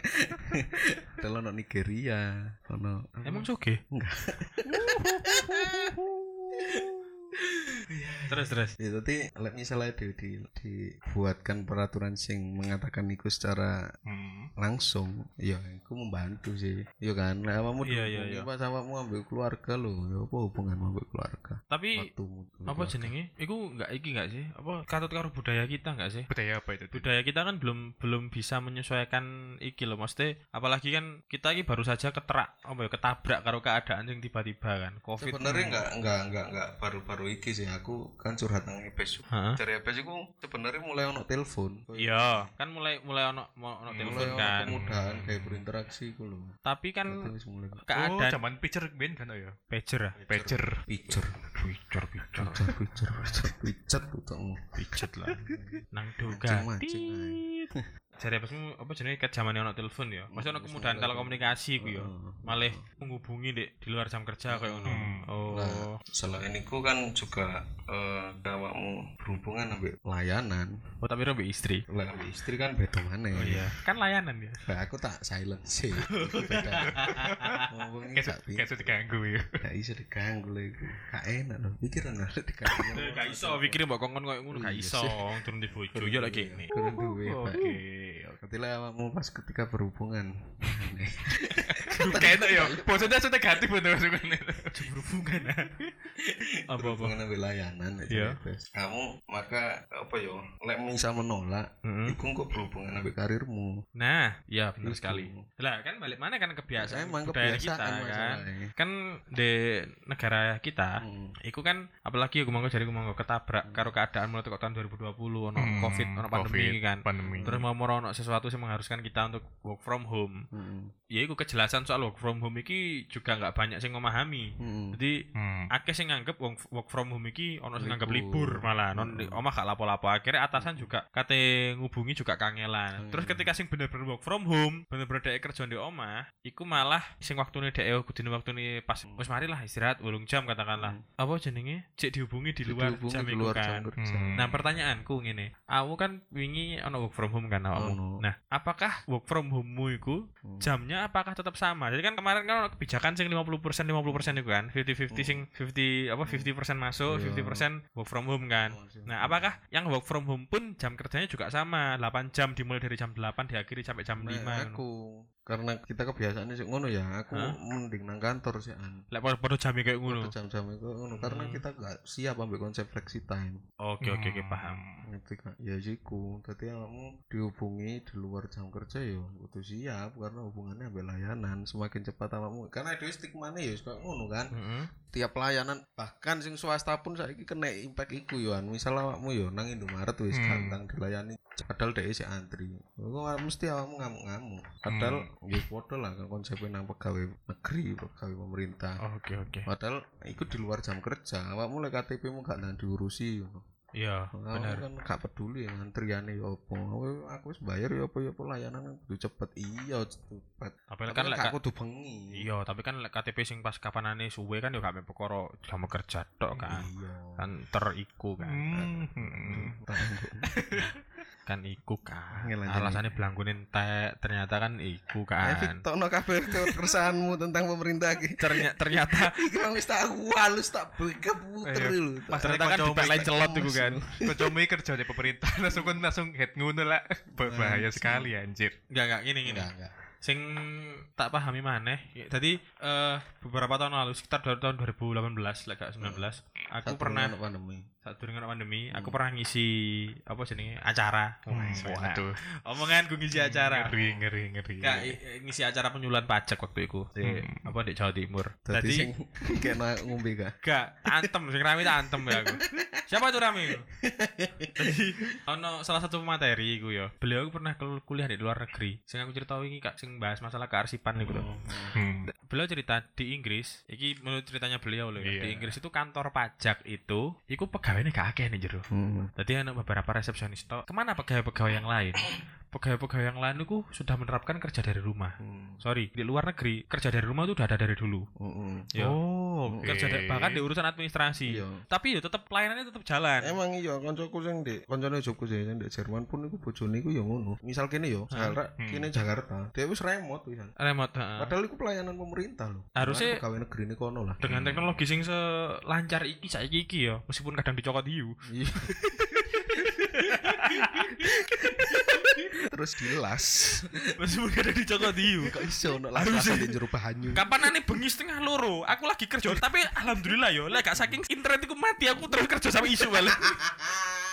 Kalau ono Nigeria, ono Emang soge? Enggak. Terus terus. Ya, tapi lek misalnya di, di, dibuatkan peraturan sing mengatakan itu secara Hmm. langsung, ya itu membantu sih. Ya kan, lah kamu Iya, iya, iya. pas awakmu ambil keluarga lo, ya apa hubunganmu ambil keluarga? Tapi Waktumu apa keluarga. jenenge? Iku enggak iki enggak sih? Apa katut karo budaya kita enggak sih? budaya apa itu budaya kita kan belum belum bisa menyesuaikan iki loh maksudnya apalagi kan kita ini baru saja keterak apa ya ketabrak karo keadaan yang tiba-tiba kan covid Sebenarnya enggak enggak enggak enggak baru-baru iki sih aku kan curhat nang EBS. Heeh. Dari EBS iku sebenarnya mulai ono telepon. iya kan mulai mulai ono mau ono Hmm, telepon mulai ono kan kemudahan kayak berinteraksi iku lho. tapi kan mulai oh keadaan zaman pager ben kan oh ya pager ah pager pijer pijer pijer, pijer, pijer, pijer utangmu. pijet lah nang Mancing, doga ae. jadi apa apa jenenge ket zamane ono telepon ya maksudnya ono Wis kemudahan telekomunikasi ku ya Heeh. malah menghubungi dek di luar jam kerja kayak ngono Hmm. oh Nah, selain itu kan juga eh awakmu berhubungan ambek layanan. oh tapi robek istri Lah ambek istri kan beda mana oh iya kan layanan ya Lah aku tak silent sih. Beda. Ngomongnya gak sudah diganggu ya Gak bisa diganggu lah iku. Gak enak loh. Pikiran lah diganggu. Gak iso pikirin mbok kongkon koyo ngono gak Iya iso turun di bojo ya lagi ini. Kurang duwe, Pak. Oke Ketika awakmu pas ketika berhubungan. kayak ya maksudnya sudah negatif bener maksudnya Berhubungan. Apa apa? ambil layanan itu Iya. bebas. Kamu maka apa yo? Lek misal menolak, Heeh. iku kok berhubungan ambil karirmu. Nah, ya benar Itu. sekali. Lah kan balik mana kan kebiasaan Emang budaya kebiasaan kita kan. Kan di negara kita Hmm. Iku kan apalagi aku monggo jari monggo ketabrak karo keadaan mulai tahun 2020 ono Hmm, covid ono pandemi Covid, kan. pandemi Terus mau ono sesuatu yang mengharuskan kita untuk work from home. Hmm. Ya iku kejelasan soal work from home iki juga nggak banyak sing memahami. Hmm. Jadi hmm. akeh sing nganggep wong work from home iki ono sing nganggep Libur. malah non di Hmm. omah gak lapo-lapo akhirnya atasan juga kate ngubungi juga kangelan Hmm. terus ketika sing bener-bener work from home bener-bener dhek kerja di omah iku malah sing waktune dhek kudune waktune pas Hmm. wis mari lah istirahat 8 jam katakanlah apa jenenge cek dihubungi di luar Dihubungi jam di luar kan jam kerja. Hmm. Nah pertanyaanku ngene, aku kan wingi ono work from home kan awakmu. Ono. Nah, apakah work from home-mu iku Hmm. jamnya apakah tetap sama? Jadi kan kemarin kan kebijakan sing 50% 50% itu kan, 50-50 Hmm. sing 50 apa 50% masuk, Iya. 50% work from home kan. Oh, sih. Nah, apakah yang work from home pun jam kerjanya juga sama, 8 jam dimulai dari jam 8 diakhiri sampai jam Nah, 5 ngono? aku karena kita kebiasaannya sih ngono ya aku Hah? mending nang kantor sih an Lek padha jam kayak ngono. jam-jam itu ngono karena Hmm. kita gak siap ambil konsep flexi time Oke oke oke Hmm. paham. ngerti kan ya jiku tadi kamu dihubungi di luar jam kerja ya kudu siap karena hubungannya ambil layanan semakin cepat kamu karena itu stigmanya ya suka ngono kan Heeh. tiap pelayanan bahkan sing swasta pun saiki kena impact iku yo an misal awakmu yo nang Indomaret wis Hmm. gampang dilayani padahal dhek si antri kok mesti awakmu ngamuk-ngamuk padahal nggih padha lah kan konsepnya nang pegawai negeri pegawai pemerintah Oke oke. padahal iku di luar jam kerja awakmu lek KTP mu gak nang diurusi Iya, Awakmu bener. kan gak peduli antriane yo apa aku aku wis bayar yo apa yo apa layanan kan kudu cepet iya cepet Tapi tapi kan lek kudu bengi Iya, tapi kan lek KTP sing pas kapanane suwe kan ya gak mek perkara jam kerja tok kan. iya Kan teriku kan. Hmm, hmm. Kan iku kan. Alasannya belangkune entek, ternyata kan iku kan. tokno kabeh keresahanmu tentang pemerintah iki. Ternyata ternyata Iki mang wis tak halus tak keputer Iya. lho. Pas ternyata kan dipelai celot iku kan. Kocok kerja di pemerintah langsung kan langsung head ngono lah. Bahaya Anjir. sekali anjir. Enggak enggak gini gini. Enggak. Sing tak pahami maneh. ya, Tadi eh beberapa tahun lalu sekitar dari tahun 2018 lek gak 19, aku pernah pandemi. Saat durung pandemi, aku Hmm. pernah ngisi apa jenenge acara. Hmm, Waduh. Omongan gue ngisi acara. Ngeri ngeri ngeri. Enggak, i- i- ngisi acara penyuluhan pajak waktu itu di Hmm. apa di Jawa Timur. Sing kena ngombe ga. gak antem, sing rame tak antem ya aku. Siapa tuh rame? Tadi ono salah satu materi iku ya. Beliau pernah kul- kuliah di luar negeri. Sing aku cerita iki Kak sing bahas masalah kearsipan iku lho. Hmm. Beliau cerita di Inggris, iki menurut ceritanya beliau loh. Iya. Di Inggris itu kantor pajak itu, iku pegawainya gak akeh nih jero. Hmm. Tadi ada beberapa resepsionis tok. Ke mana pegawai-pegawai yang lain? Pegawai-pegawai yang lain itu sudah menerapkan kerja dari rumah. Hmm. Sorry, di luar negeri kerja dari rumah itu udah ada dari dulu. Heeh. Ya. Oh, oke. Kerja da- bahkan di urusan administrasi. Iya. Tapi ya tetap pelayanannya tetap jalan. Emang iya kancaku sing di kancane jobku sing di Jerman pun iku bojone iku ya ngono. Misal kene yo, Jakarta, Hmm. kene Jakarta. Dia wis remote wisan. Remote. heeh. Padahal iku pelayanan pemerintah loh. Harusnya- pegawai negeri ini kono lah. Dengan teknologi sing selancar iki saiki iki ya, meskipun kadang dicokot hiu. Iya. Terus dilas. meskipun kadang dicokot hiu. Kok iso ono las di jero banyu. Kapan aneh bengi setengah loro, aku lagi kerja, tapi alhamdulillah yo, lek gak saking internet iku mati, aku terus kerja sama isu balik.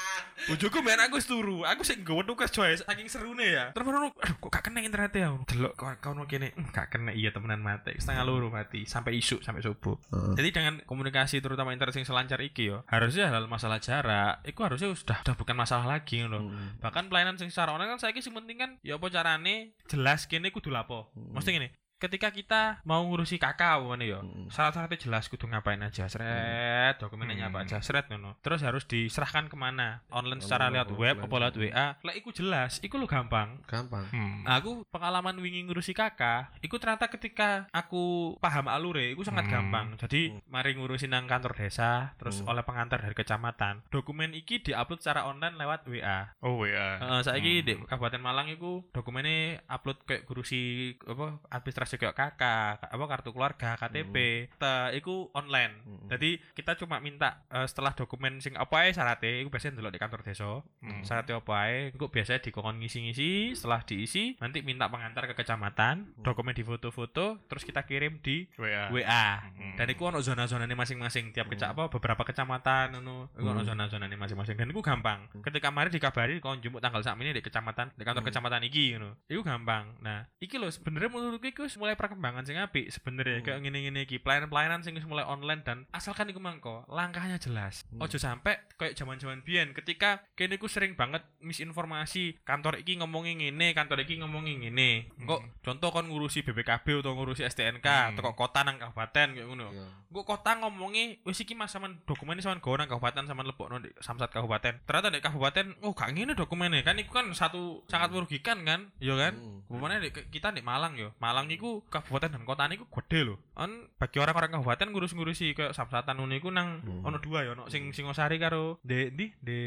Bojoku main aku turu, aku sing nggawe tuh kerja ya, saking serune ya. Terus baru aduh kok gak kena internet ya. Delok kau kene, "Hmm, gak kena iya temenan mati. Setengah loro mati sampai isu sampai subuh. Jadi dengan komunikasi terutama internet sing selancar iki yo, harusnya hal masalah jarak, itu harusnya sudah sudah bukan masalah lagi loh. Hmm. Bahkan pelayanan sing secara online kan saya sing penting kan ya apa carane jelas kene kudu lapo. Hmm. Mesti ngene, ketika kita mau ngurusi kakak mana ya Hmm. syarat-syaratnya jelas kudu ngapain aja seret dokumennya Hmm. apa aja seret ngono terus harus diserahkan ke mana online secara lewat web apa lewat WA lah iku jelas iku lo gampang Gampang. Hmm. Nah, aku pengalaman wingi ngurusi kakak, iku ternyata ketika aku paham alure, iku sangat Hmm. gampang. Jadi, Hmm. mari ngurusi nang kantor desa, terus Hmm. oleh pengantar dari kecamatan. Dokumen iki diupload secara online lewat WA. Oh WA. Heeh, saiki Hmm. di Kabupaten Malang iku dokumennya upload kayak ngurusi apa administrasi kayak kakak, apa kartu keluarga, KTP, ta iku online. Hmm. Jadi kita cuma minta eh, setelah dokumen sing apa ae syaratnya, iku biasanya ndelok di kantor desa. Hmm. Syaratnya apa ae, iku biasanya dikongkon ngisi-ngisi, setelah diisi nanti minta pengantar ke kecamatan, dokumen di foto-foto, terus kita kirim di WA. WA. Hmm. Dan iku ono zona-zonanya masing-masing tiap keca apa beberapa kecamatan ngono. Iku ono Hmm. zona-zonanya masing-masing dan iku gampang. Ketika mari dikabari kon jemput tanggal sak ini di kecamatan, di kantor Hmm. kecamatan iki ngono. Iku gampang. Nah, iki lho sebenarnya menurutku iku mulai perkembangan sing apik sebenarnya Hmm. kayak ngene-ngene iki. Pelayanan-pelayanan sing mulai online dan asalkan iku mangko langkahnya jelas. Hmm. Ojo sampai kayak zaman-zaman biyen ketika kene iku sering banget misinformasi kantor iki ngomongin ngene, kantor iki ngomongin ngene. Kok contoh kon ngurusi BPKB atau ngurusi STNK, Hmm. teko kota nang kabupaten kayak ngono. Iya. Gue kota ngomongi wis iki mas sampean dokumennya sampean gowo nang kabupaten sampean lebokno di samsat kabupaten. Ternyata di kabupaten oh gak ngene dokumennya kan iku kan satu sangat merugikan kan, iya kan? Hmm. Di, kita di Malang yo. Malang iku kabupaten dan kota niku gede loh. On bagi orang-orang kabupaten ngurus-ngurusi ke samsatan ngono iku nang Hmm. ono dua ya, ono sing Singosari karo de di de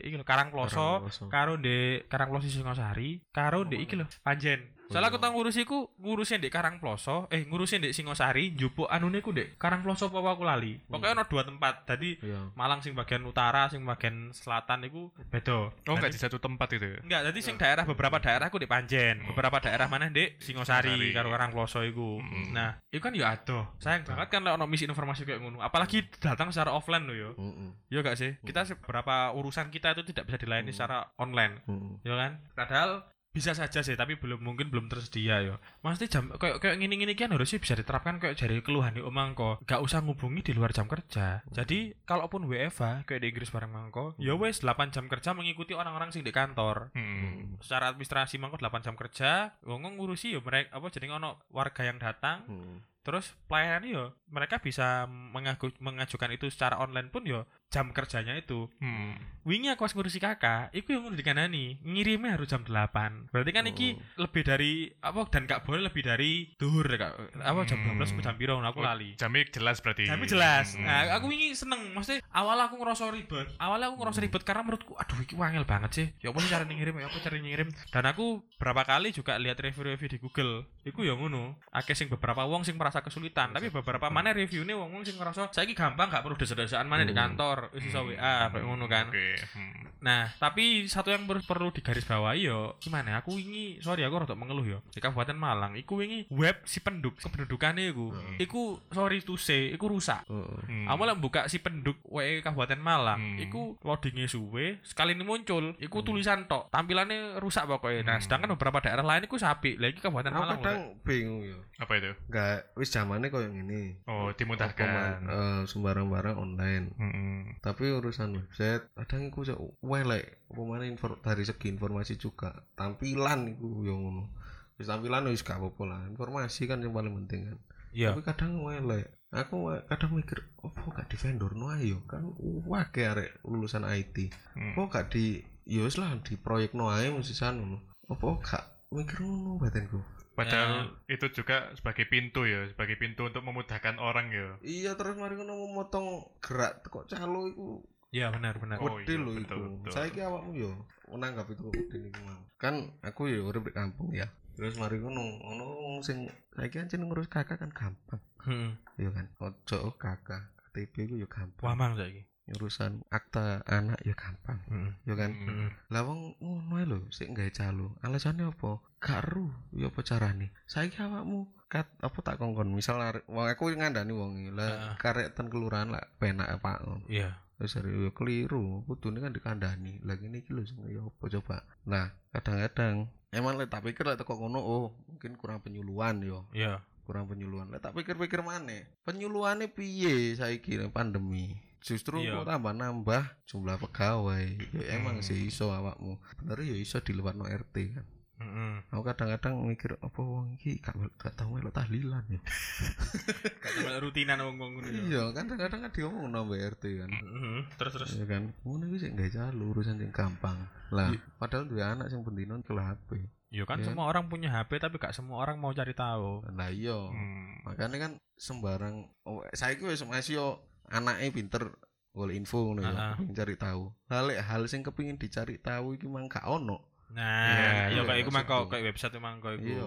iki lho Karangploso Karangploso. karo de Karangploso Singosari karo de iki lho Panjen. Soalnya aku iya. tau ngurusi ku ngurusin di Karangploso, eh ngurusin di Singosari, njupuk anune ku di Karangploso apa aku lali. Pokoknya ono dua tempat. Jadi Iya. Malang sing bagian utara, sing bagian selatan itu beda. Oh enggak di satu tempat itu. ya? Enggak, jadi sing daerah beberapa daerah aku di Panjen, beberapa daerah mana di Singosari Singosari. karo Karangploso iku. Mm. Nah, itu kan ya adoh. Sayang banget kan lek ono misi informasi kayak ngono. Apalagi datang secara offline lo yo. Heeh. Iya gak sih? Kita beberapa urusan kita itu tidak bisa dilayani secara online. Heeh. ya kan padahal bisa saja sih tapi belum mungkin belum tersedia ya mesti jam kayak kayak gini gini kan harusnya bisa diterapkan kayak dari keluhan di omangko gak usah ngubungi di luar jam kerja. Jadi kalaupun WFA kayak di Inggris bareng mangko ya wes 8 jam kerja mengikuti orang-orang sing di kantor. Hmm. secara administrasi mangko 8 jam kerja ngomong ngurusi ya mereka apa jadi ono warga yang datang. Heeh. Terus pelayanan yo mereka bisa mengagu- mengajukan itu secara online pun yo jam kerjanya itu Hmm. wingi aku pas ngurusi kakak iku yang ngurusi kanani ngirimnya harus jam 8 berarti kan iki lebih dari apa dan gak boleh lebih dari duhur kak apa jam 12 ke jam piro Nah, aku Oh, lali Jamnya jelas berarti. Jamnya jelas. Hmm. Nah, aku wingi seneng. Maksudnya awal aku ngerasa ribet. Awalnya aku ngerasa ribet karena menurutku aduh iki wangel banget sih. Ya apa cara ngirim? Ya apa cara ngirim? Dan aku berapa kali juga lihat review-review di Google. Iku ya ngono. Akeh sing beberapa wong sing merasa kesulitan, tapi beberapa mana reviewnya wong-wong sing ngerasa saiki gampang gak perlu desa-desaan mana di Hmm. kantor, wis iso WA kayak ngono kan. Oke. Hmm. Nah, tapi satu yang perlu, perlu digarisbawahi yo, gimana? Aku wingi, sorry aku rada mengeluh yo. Di Kabupaten Malang, iku wingi web si penduduk kependudukannya iku. Hmm. Iku sorry to say, iku rusak. Hmm. Aku buka si penduduk WE Kabupaten Malang, Hmm. iku loadingnya suwe, sekali ini muncul, iku tulisan tok, tampilannya rusak pokoknya. Nah, Hmm. sedangkan beberapa daerah lain iku sapi, lagi Kabupaten Malang. kadang bingung yo. Apa itu? Enggak wis zamane koyo ngene. Oh, dimudahkan. man- eh, sembarang barang online. Hmm. Tapi urusan website kadang iku cek welek. Apa mana infor- dari segi informasi juga. Tampilan iku yo ngono. Wis tampilan wis gak apa-apa lah. Informasi kan yang paling penting kan. Iya. Tapi kadang welek. Aku kadang mikir, opo gak di vendor no ayo kan wake arek lulusan IT. Hmm. Opo gak di ya wis lah di proyek no ae mesti ngono. Opo gak mikir ngono batinku. Padahal itu juga sebagai pintu ya, sebagai pintu untuk memudahkan orang ya. Iya terus mari ngono memotong gerak kok calo iku Iya, benar benar. Oh, gede iya, lho iku. Saiki awakmu yo menanggap itu kok gede niku mang. Kan aku ya urip di kampung ya. Terus mari ngono, ono wong sing saiki ancen ngurus kakak kan gampang. Heeh. Iya kan. Ojo kakak, KTP ku yo gampang. Wamang saiki. Urusan akta anak ya gampang. Heeh. Ya kan. Hmm. Wong ngono lho sik gawe calo. Alasannya apa? Gak ru. Ya apa carane? Saiki awakmu kat apa tak kongkon misal wong aku ngandani wong iki. lah Heeh. karek ten kelurahan lah penak Pak ngono. Iya. Wis ari yo keliru, kudune kan dikandani. Lagi ini iki lho sing ya apa coba. Nah, kadang-kadang emang lek tak pikir lek teko ngono oh, mungkin kurang penyuluhan yo, Iya. kurang penyuluhan. Lek tak pikir-pikir maneh, penyuluhane piye saiki pandemi? Justru Iya. kok tambah nambah jumlah pegawai. Ya emang Hmm. sih iso awakmu. Bener ya iso dilewatno RT kan. Heeh. Aku kadang-kadang mikir apa wong iki gak gak tau melok tahlilan ya. Gak rutinan wong-wong ngono ya. Iya, kan kadang-kadang kan diomong nambah RT kan. Heeh. Terus terus. Iya kan, ngono iki sik gawe calo urusan sing gampang. Lah, Iya. padahal duwe anak sing pendino ke HP. Ya kan Iya. semua orang punya HP tapi gak semua orang mau cari tahu. Lah iya. Hmm. Makanya kan sembarang oh, saiki wis masih yo anake pinter golek info ngono ya, kepengin cari tahu. Lek hal sing kepengin dicari tahu iki mang gak ono. Nah, Iya, ya kayak iya, iku mangko maksudku. kayak website itu mangko iku. Iya.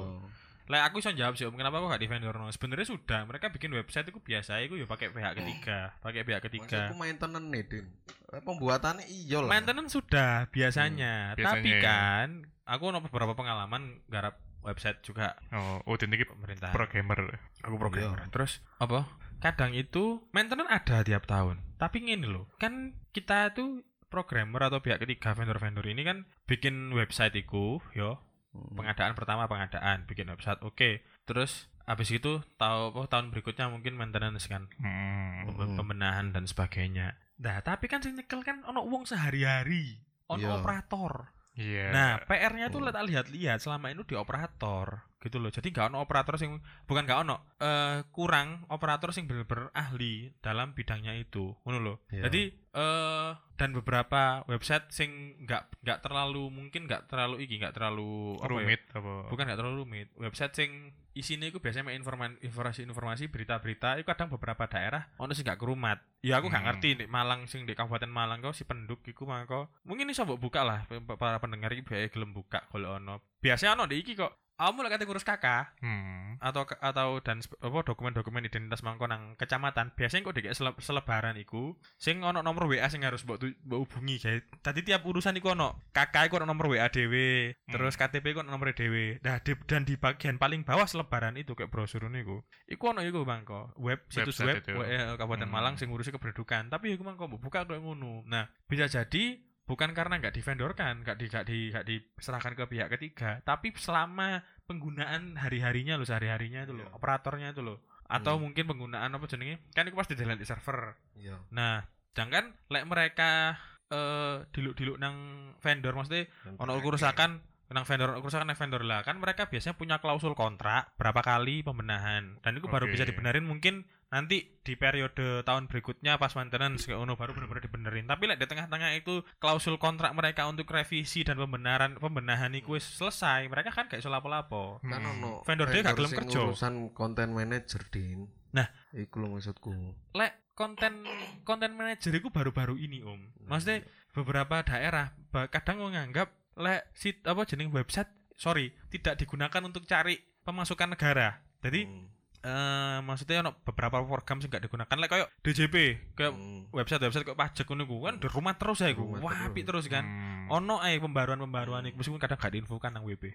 Lah aku iso jawab sih, Om, kenapa kok gak di vendor no? Sebenarnya sudah, mereka bikin website itu biasa iku ya pakai pihak ketiga, pakai pihak ketiga. Maksudku maintenance nih, Din. Eh, Pembuatannya iya lah. Maintenance sudah biasanya, Hmm, tapi biasanya ya. kan aku ono beberapa pengalaman garap website juga Oh, Udin ini pemerintah. programmer. aku programmer. Iya. Terus apa? Kadang itu maintenance ada tiap tahun. Tapi ngene loh, kan kita tuh programmer atau pihak ketiga vendor-vendor ini kan bikin website iku, yo Hmm. pengadaan pertama pengadaan bikin website oke terus habis itu tahu apa tahun berikutnya mungkin maintenance kan Hmm. pem- pembenahan dan sebagainya nah tapi kan sing nyekel kan ono uang sehari-hari ono Iya. operator Iya. nah PR-nya tuh Hmm. tak lihat-lihat selama ini di operator gitu loh. Jadi nggak ono operator sing bukan nggak ono eh kurang operator sing bener-bener ahli dalam bidangnya itu. Ngono loh. Iya. jadi eh dan beberapa website sing nggak nggak terlalu mungkin nggak terlalu iki nggak terlalu apa ya, rumit apa? bukan nggak terlalu rumit. Website sing isinya itu biasanya informan informasi informasi berita berita itu kadang beberapa daerah ono sih nggak kerumat. Ya aku nggak Hmm. ngerti di Malang sing di Kabupaten Malang kok si penduduk iku mangko mungkin iso mbok buka lah para pendengar iki biaya gelem buka kalau ono. Biasanya ono di iki kok kamu lek ngurus kakak Hmm. atau atau dan apa dokumen-dokumen identitas mangko nang kecamatan. Biasanya kok dikek sele- selebaran iku sing ono nomor WA sing harus mbok hubungi. Guys tadi tiap urusan iku ono kakak iku ono nomor WA dhewe terus KTP iku ono nomor dhewe. Nah di, dan di bagian paling bawah selebaran itu kayak brosur niku iku ono iku mangko web situs web Website itu. WA Kabupaten Hmm. Malang sing ngurusi kependudukan tapi iku mangko mbok buka kayak ngono. Nah bisa jadi bukan karena nggak divendorkan, nggak di nggak di nggak diserahkan ke pihak ketiga, tapi selama penggunaan hari-harinya loh, sehari-harinya itu loh, Iya. operatornya itu loh, atau Hmm. mungkin penggunaan apa jenenge, kan itu pasti jalan di server. Iya. Nah, sedangkan lek mereka eh diluk-diluk nang vendor maksudnya ono kerusakan nang vendor kerusakan nang vendor lah kan mereka biasanya punya klausul kontrak berapa kali pembenahan dan itu baru Oke. bisa dibenerin mungkin nanti di periode tahun berikutnya pas maintenance kayak ono baru benar-benar dibenerin tapi lek di tengah-tengah itu klausul kontrak mereka untuk revisi dan pembenaran pembenahan itu selesai mereka kan gak iso lapo-lapo kan Hmm. ono Vendor dia gak gelem sing kerja. urusan konten manager din Nah. iku lho maksudku lek konten konten manager itu baru-baru ini om maksudnya beberapa daerah kadang menganggap lek sit apa jenis website sorry tidak digunakan untuk cari pemasukan negara jadi Hmm. eh maksudnya ono beberapa program sih nggak digunakan lek kayak DJP kayak Hmm. website website kayak pajak ngono kan di rumah terus ya iku Rumah wah terus. apik terus kan Hmm. ono ae pembaruan-pembaruan iku meskipun kadang gak diinfokan nang WP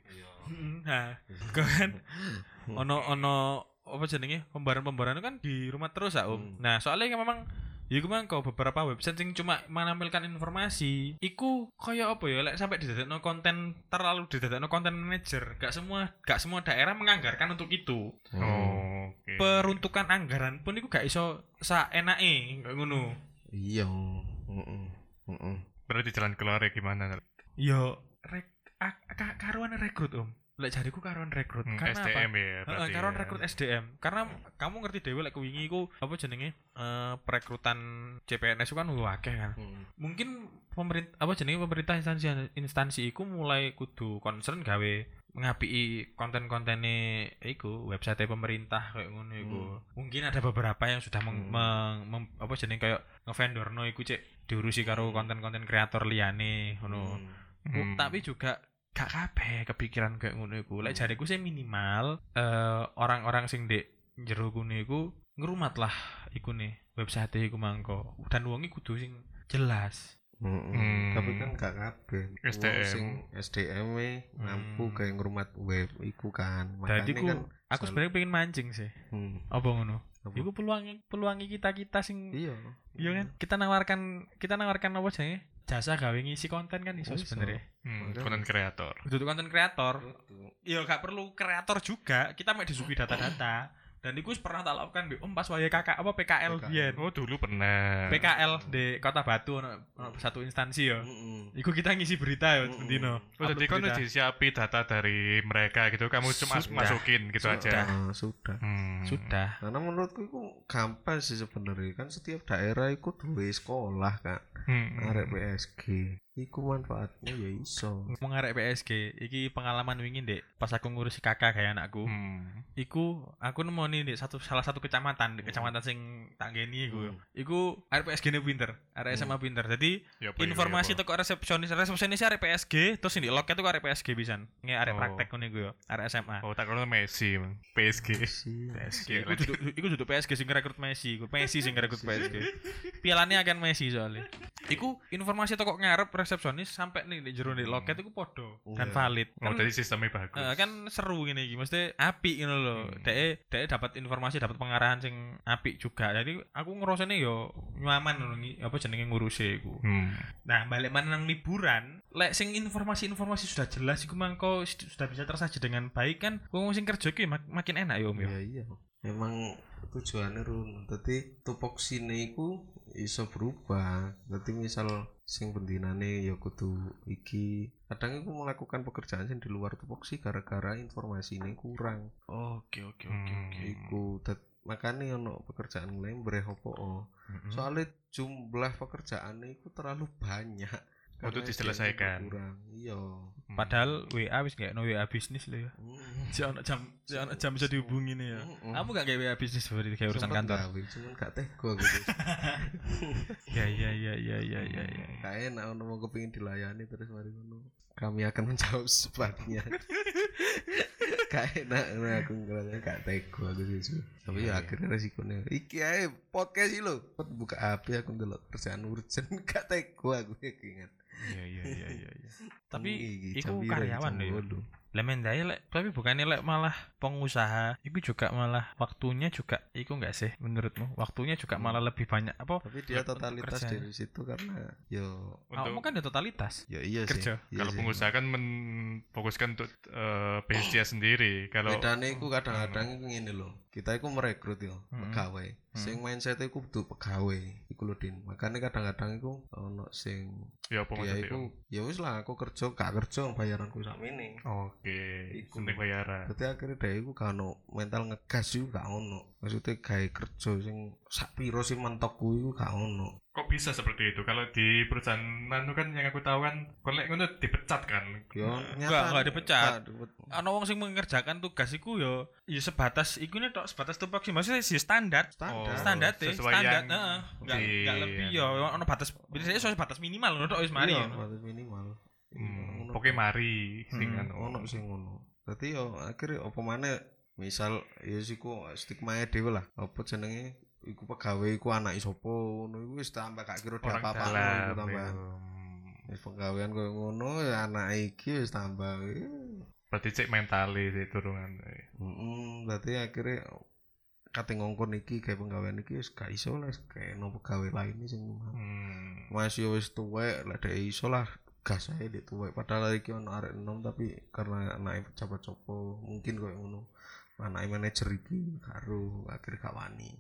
nah kan ono ono apa jenenge pembaruan-pembaruan itu kan di rumah terus ya om Hmm. nah soalnya memang Ya iku mang kok beberapa website yang cuma menampilkan informasi, iku kaya apa ya? Lek sampai didadekno konten terlalu didadekno konten manager, gak semua gak semua daerah menganggarkan untuk itu. Hmm. Oh, oke. Peruntukan anggaran pun iku gak iso saenake kayak ngono. iya heeh heeh Berarti jalan keluarnya gimana? Yo rek a- ka- karuan rekrut om. Lek jariku karuan rekrut. Hmm, Karena apa? SDM ya Heeh, berarti. karuan ya. rekrut SDM. Karena kamu ngerti dhewe lek wingi iku apa jenenge? Eh perekrutan CPNS itu kan akeh kan. Hmm. Mungkin pemerintah apa jenenge pemerintah instansi instansi iku mulai kudu concern gawe ngapiki konten-kontene iku website pemerintah kayak ngono iku. Mungkin ada beberapa yang sudah meng, Hmm. meng- mem- apa jenenge kayak ngevendorno iku cek diurusi karo konten-konten kreator liyane ngono. Hmm. Hmm. tapi juga gak kabeh kepikiran kayak ngono iku. Lek jariku sih minimal eh orang-orang sing ndek jero kuno iku ngrumat lah iku nih website iku mangko. Dan wong iku kudu sing jelas. Mm-mm. Hmm. Tapi kan gak kabeh. SDM. Sing SDM e mampu Hmm. kayak ngrumat web iku kan. Ku kan aku sebenarnya pengen mancing sih. hmm. Apa ngono? Iku peluang peluangi kita-kita sing Iya. iya kan kita nawarkan kita nawarkan apa sih? Jasa gawe ngisi konten kan iso sebenarnya. Hmm, konten kreator. Untuk konten kreator, Betul. ya gak perlu kreator juga. Kita mau disuguhi data-data. Dan itu pernah tak lakukan di Om pas waya kakak apa PKL biyen. Oh, dulu pernah. PKL di Kota Batu ono, ono satu instansi ya. Mm-mm. Iku kita ngisi berita ya Mm-mm. Dino. Oh, jadi kan udah disiapi data dari mereka gitu, kamu cuma Sudah. masukin gitu Sudah, aja. sudah. Hmm. sudah. Karena menurutku itu gampang sih sebenarnya kan setiap daerah itu duwe sekolah kan Hmm. arek PSG iku manfaatnya ya iso Ngomong arek PSG, iki pengalaman wingi Dek, pas aku ngurusi kakak kayak anakku. Hmm. Iku aku nemu nih satu salah satu kecamatan, di kecamatan sing tak geni iku. Hmm. Iku arek PSG ne pinter, arek SMA pinter. Jadi Ya apa, ya, informasi ya teko resepsionis, resepsionis arek PSG, terus ini loket tuh arek PSG bisa. Nge arek Oh. praktek iku yo, arek SMA. Oh, tak kalau Messi, Bang. PSG. PSG. Iku duduk iku duduk PSG sing rekrut Messi, iku Messi sing rekrut PSG. Pialane akan Messi soalnya. Iku informasi toko ngarep resepsionis sampai nih di jero nih loket iku podo dan Iya. valid. Oh, Kan, jadi sistemnya bagus. eh, kan seru gini iki, mesti apik ngono lho. Hmm. Dek dek dapat informasi, dapat pengarahan sing apik juga. Jadi aku ngerasane yo nyaman ngono ngi- apa jenenge ngurusi iku. Hmm. Nah, balik mana nang liburan, lek sing informasi-informasi sudah jelas iku mangko sudah bisa tersaji dengan baik kan wong sing kerja mak- makin enak ya Om ya. iya iya memang tujuannya run tapi tupoksine iku iso berubah nanti misal sing bendinane ya kudu iki kadang iku melakukan pekerjaan sing di luar tupoksi gara-gara informasi ini kurang Oke oke Hmm. iku dat makanya ono pekerjaan lain berehopo Hmm. soalnya jumlah pekerjaan itu terlalu banyak Untuk diselesaikan. Kurang iya. Padahal WA wis gak no WA bisnis lo ya. Mm. Si ono jam si ono jam bisa dihubungi nih ya. Mm-mm. Kamu gak kayak WA bisnis berarti kayak urusan kantor. cuman gak tego gitu Ya ya ya ya ya ya ya. gak enak ono mau kepingin dilayani terus mari ngono kami akan menjawab secepatnya gak enak nah, aku ngerasa gak tega aku sih tapi ya akhirnya resikonya iki ae podcast iki lho buka HP aku ndelok kerjaan urgent gak tega aku ingat Iya iya iya iya. iya. Tapi iku karyawan lho. ya? Lah mendai lek tapi bukannya lek malah pengusaha iku juga malah waktunya juga iku enggak sih menurutmu? Waktunya juga malah lebih banyak apa? tapi dia totalitas kerja. dari situ karena yo Kamu kan ya totalitas. ya iya Kerja. sih iya kalau sih. pengusaha kan memfokuskan untuk eh, bisnis dia sendiri. Kalau bedane iku kadang-kadang iku ngene lho kita iku merekrut yo Hmm. pegawai. Sing mindset iku kudu pegawai iku lho Din. Makanya kadang-kadang iku ono sing ya apa dia iku ya wis lah aku kerja gak kerja bayaranku sakmene. Oke, Iku. seneng bayaran. Berarti akhirnya dia iku gak ono mental ngegas iku gak ono. Maksudnya gawe kerja sing sak piro iku gak ono Kok bisa seperti itu? Kalau di perusahaan Nanu kan yang aku tahu kan, kolek ngono dipecat kan. yo Enggak, enggak dipecat. Ana wong sing mengerjakan tugas iku ya ya sebatas iku nih tok sebatas tupoksi maksudnya sih standar. standar Oh. standar deh, standar, heeh. Enggak enggak lebih ya, ono batas biasanya soal batas minimal ngono tok wis mari. Iya, batas minimal Hmm, Ono- pokoknya mari sing anu. ono sing ngono dadi yo akhirnya apa maneh misal ya siku stigma dhewe lah apa jenenge iku pegawai iku anak sapa ngono iku wis tambah gak kira apa-apa dalam. iku tambah ya. wis pegawaian koyo ngono ya anak iki wis tambah. Berarti cek mentali sih turungan. heeh dadi akhirnya kate ngongkon iki kayak pegawaian iki wis gak iso lah kayak no pegawai lain sing Hmm. masih wis tuwek lah dhek iso lah gas ae dek tuwek padahal iki ono arek enom tapi karena anake pejabat copo mungkin koyo ngono anake manajer iki karo akhirnya gak wani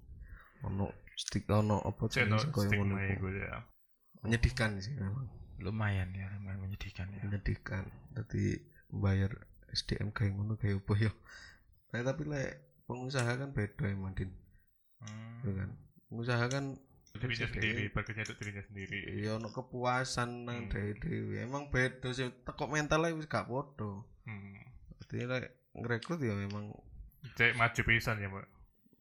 ono stik ono apa Cek jenenge koyo ngono ya. menyedihkan sih memang Lumayan ya, lumayan menyedihkan ya. menyedihkan dadi bayar SDM kayak ngono kayak apa yo nah, tapi lek pengusaha kan beda emang din Hmm. ya kan pengusaha kan Dirinya sendiri, bekerja untuk dirinya sendiri. ya ono kepuasan nang Hmm. dhewe dhewe emang beda sih tekok mentalnya wis gak podo Hmm. Berarti lek ngerekrut ya memang Cek maju pisan ya, Mbak.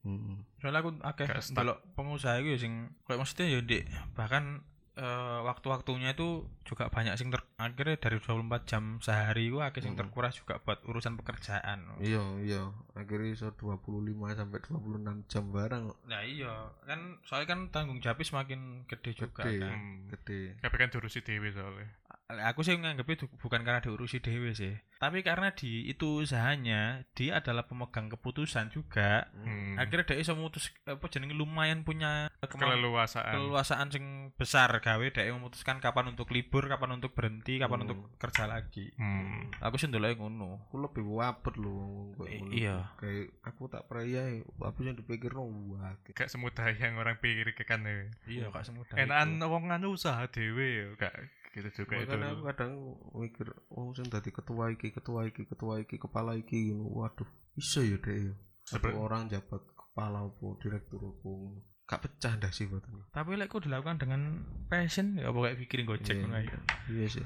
Hmm. Soalnya aku akeh delok pengusaha iku ya sing kayak maksudnya ya Dik, bahkan eh, waktu-waktunya itu juga banyak sing ter akhirnya dari 24 jam sehari itu akeh sing Hmm. terkuras juga buat urusan pekerjaan. iya iya akhirnya iso 25 sampai 26 jam barang kok. Nah iya, kan soalnya kan tanggung jawabnya semakin gede juga Gede. kan. Gede Tapi kan diurusi dewi soalnya. Aku sih nganggepnya itu bukan karena diurusi dewe sih, tapi karena di itu usahanya dia adalah pemegang keputusan juga. Hmm. Akhirnya dia bisa memutus apa jenenge lumayan punya Keleluasaan. keleluasaan sing besar gawe dia memutuskan kapan untuk libur, kapan untuk berhenti, kapan Hmm. untuk kerja lagi. Hmm. Aku sih ndelok ngono. aku lebih wapet loh I- iya. kayak aku tak percaya apa yang dipikir no wah Gak semudah yang orang pikirkan ya. Iya, kak semudah. Enakan wong anu usaha dewe ya, gak gitu juga itu. Makanya aku kadang mikir oh sing dadi ketua iki ketua iki ketua iki kepala iki ngono. waduh bisa ya deh ya satu orang jabat kepala apa direktur apa ngono. gak pecah dah sih buatan Tapi lek kok dilakukan dengan passion ya pokoknya pikirin gojek Iya. ngono aja. iya sih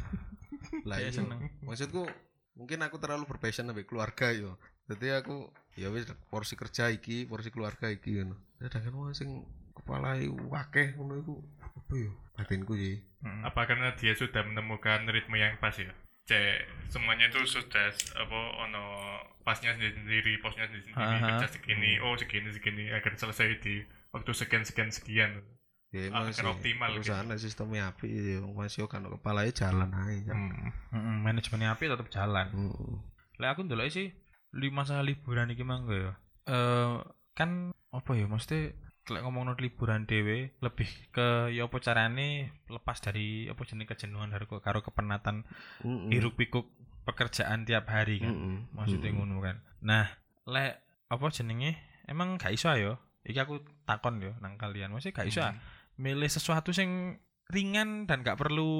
lah Kayak iya seneng. maksudku mungkin aku terlalu berpassion sampai keluarga yo jadi aku ya wis porsi kerja iki porsi keluarga iki ngono sedangkan wong sing kepala wakeh ngono iku apa yo batinku sih Mm. Apa karena dia sudah menemukan ritme yang pas ya? Cek semuanya itu sudah apa ono pasnya sendiri sendiri, posnya sendiri sendiri, kerja segini, oh segini segini, agar selesai di waktu sekian sekian sekian. ya Ah, sih optimal perusahaan nek sistemnya api ya masih kan kepala jalan aja Hmm. Mm-mm, manajemennya api tetap jalan. Heeh. Lah aku ndelok sih li masalah liburan iki mangga ya. Eh kan apa ya mesti lek ngomong liburan dhewe lebih ke ya apa carane lepas dari apa jenis kejenuhan dari karo kepenatan Heeh. hiruk pikuk pekerjaan tiap hari kan. Heeh. Maksudnya Heeh. ngono kan. Nah, lek apa jenenge emang gak iso ya. Iki aku takon yo nang kalian. Maksudnya gak iso ah, milih sesuatu sing ringan dan gak perlu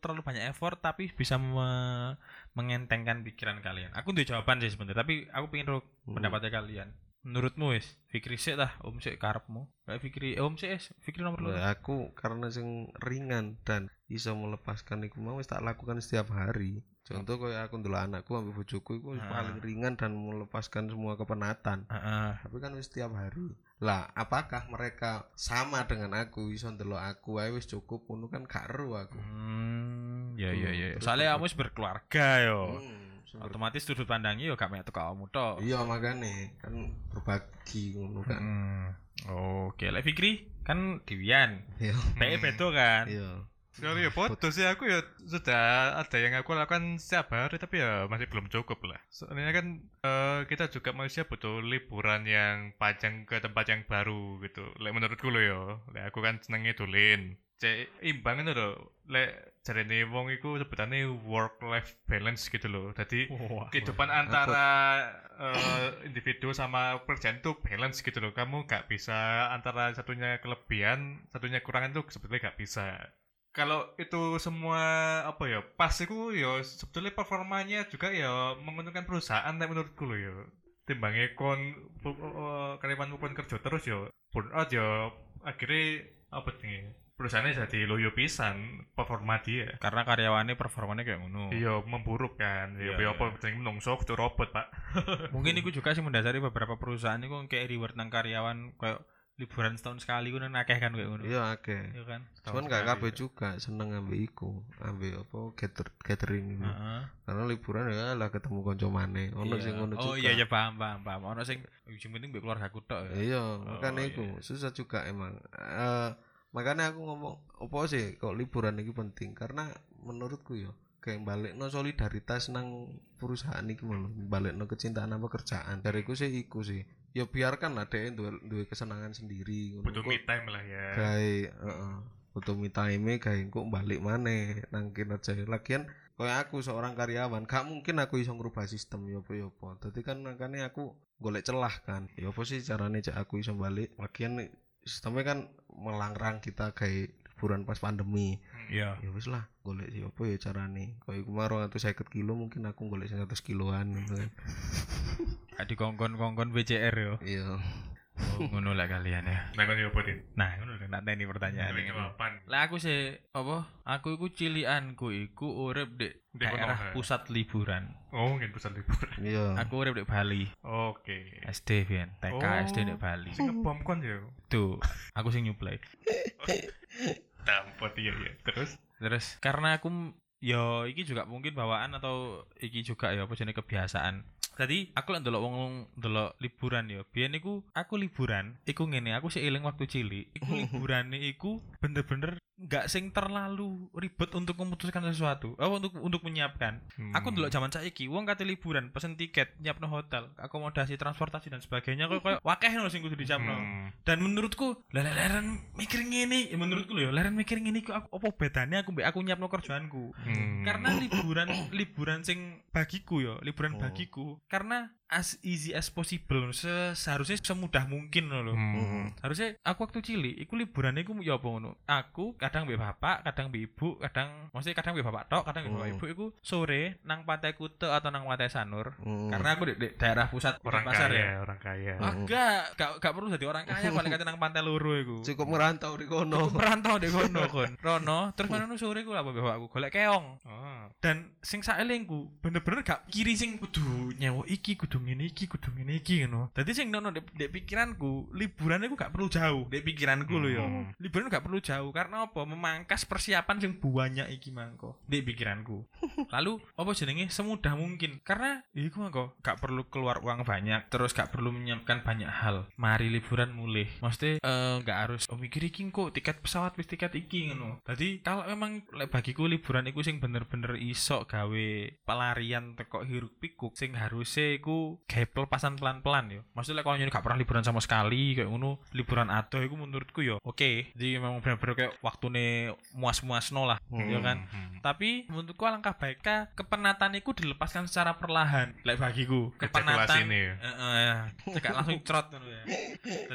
terlalu banyak effort tapi bisa me- mengentengkan pikiran kalian. Aku udah jawaban sih sebenarnya, tapi aku pengen ro Hmm. pendapatnya kalian. Menurutmu wis, Fikri sih lah, Om sih karepmu. Kayak Fikri, eh, Om es, Fikri nomor loro. Aku karena sing ringan dan bisa melepaskan iku mau wis tak lakukan setiap hari. Contoh kayak aku dulu anakku ambil bojoku iku Ah. paling ringan dan melepaskan semua kepenatan. Heeh. Tapi kan wis setiap hari. Lah, apakah mereka sama dengan aku iso ndelok aku ae wis cukup ngono kan gak ero aku. Hmm, ya ya Hmm, ya. terus Soalnya wis berkeluarga yo. Hmm, Otomatis sudut pandangnya yo gak mek teko awakmu tok. iya makane kan berbagi ngono kan Hmm. Oke, lek Fikri kan Diwian. iya PE kan? iya Kalau ya foto sih aku ya sudah ada yang aku lakukan setiap hari tapi ya masih belum cukup lah. Soalnya kan eh, kita juga manusia butuh liburan yang panjang ke tempat yang baru gitu. Lek menurutku lo ya, lek aku kan senengnya dolin. Cek imbang itu loh. Lek jarene wong iku sebutannya work life balance gitu loh. Jadi kehidupan antara eh, individu sama pekerjaan tuh balance gitu loh. Kamu gak bisa antara satunya kelebihan, satunya kekurangan tuh sebetulnya gak bisa kalau itu semua apa ya pas itu ya sebetulnya performanya juga ya menguntungkan perusahaan tapi menurutku loh ya. Timbangnya kon pu- uh, karyawan pun kerja terus ya burnout ya akhirnya apa nih perusahaannya jadi loyo pisan performa dia. Karena karyawannya performanya kayak ngono. iya memburuk kan. Ya Iya, ya apa jenenge menungso kudu robot pak. Mungkin itu juga sih mendasari beberapa perusahaan itu kayak reward nang karyawan kayak liburan setahun sekali ku nang akeh kan kayak ngono. iya oke Iya kan? cuman gak kabeh juga seneng ambil iku ambil apa gather, gathering ini Heeh. karena liburan ya lah ketemu konco maneh ono Iya. sing ngono Oh juga iya iya paham paham paham. Ono sing sing penting mbek keluarga aku tok ya. iya makanya iya. iku susah juga emang Eh makanya aku ngomong apa sih kok liburan ini penting karena menurutku ya kayak balik no solidaritas nang perusahaan iki malu balik no kecintaan apa kerjaan dariku sih iku sih ya biarkan lah deh duwe, duwe kesenangan sendiri butuh me time lah ya. Gawe heeh butuh me time gawe kok balik maneh nang kinerja lagian kayak aku seorang karyawan gak mungkin aku iso ngerubah sistem yo apa yo apa. Dadi kan makanya aku golek celah kan. Ya apa sih caranya cek aku iso balik? Lagian sistemnya kan melarang kita kayak liburan pas pandemi Iya. ya wis lah golek sih apa ya carane kayak kemarin atau saya kilo mungkin aku golek 100 kiloan gitu kan Gak dikongkon-kongkon BCR yo. iya Oh, ngono lah kalian ya. nah kan ya apa Din? Nah, ngono lho nak ini pertanyaan. Ini kapan? Lah aku sih apa? Aku iku cilianku iku urip di daerah Konoha. pusat liburan. oh mungkin pusat liburan iya Aku urip di Bali. oke SD Vian, TK Oh. SD di Bali. sing ngebom kon ya Tuh, aku sing nyuplai. tampot iya iya terus Terus karena aku yo iki juga mungkin bawaan atau iki juga ya apa jenis kebiasaan. Tadi aku lek ndelok wong ndelok liburan yo. Biyen iku aku liburan, iku ngene, aku sih eling waktu cilik. Iku liburane iku bener-bener nggak sing terlalu ribet untuk memutuskan sesuatu. Oh, untuk untuk menyiapkan. Aku Hmm. ndelok zaman saiki wong kate liburan, pesen tiket, nyiapno hotel, akomodasi, transportasi dan sebagainya kok koyo wakeh ngono sing kudu disiapno. Hmm. Dan menurutku, leren mikir ngene, ya menurutku lho ya, leren mikir ngene iku aku apa bedanya aku mbek aku nyiapno kerjaanku. Hmm. Karena liburan liburan sing bagiku ya, liburan Oh. bagiku karena as easy as possible se seharusnya semudah mungkin loh. Hmm. Harusnya aku waktu cilik iku liburan iku ya apa ngono. Aku kadang mbek bapak, kadang mbek ibu, kadang maksudnya kadang mbek bapak tok, kadang mbek bapak Hmm. ibu iku sore nang Pantai Kute atau nang Pantai Sanur. Hmm. Karena aku di, di daerah pusat orang pasar kaya ya. orang kaya Enggak, gak, gak perlu jadi orang kaya paling kate nang pantai loro iku. cukup merantau di kono Merantau di kono kon. Rono, terus mana sore ku lah bapak aku golek keong. oh. Dan sing saelingku bener-bener gak kiri sing kudu nyewa iki, kudu ngene iki, kudu ngene iki ngono. Dadi sing nono dek pikiranku, liburan iku gak perlu jauh. Dek pikiranku lho ya. Hmm. Liburan gak perlu jauh karena apa? Memangkas persiapan sing banyak iki mangko. Dek pikiranku. Lalu apa jenenge semudah mungkin karena iku mangko gak perlu keluar uang banyak, terus gak perlu menyiapkan banyak hal. Mari liburan mulih. Maksudnya eh, gak harus oh mikir iki kok tiket pesawat wis tiket iki ngono. Jadi kalau memang bagiku liburan iku sing bener-bener iso gawe pelarian teko hiruk pikuk sing harusnya iku gawe pelepasan pelan-pelan yo. Maksudnya lek kalau gak pernah liburan sama sekali kayak ngono, liburan adoh iku menurutku yo oke. Jadi memang bener-bener kayak waktune muas-muasno lah, ya kan? Hmm. Tapi menurutku alangkah baiknya kepenatan itu dilepaskan secara perlahan. Lek bagiku, kepenatan ini ya? Heeh, cekak langsung cerot ya.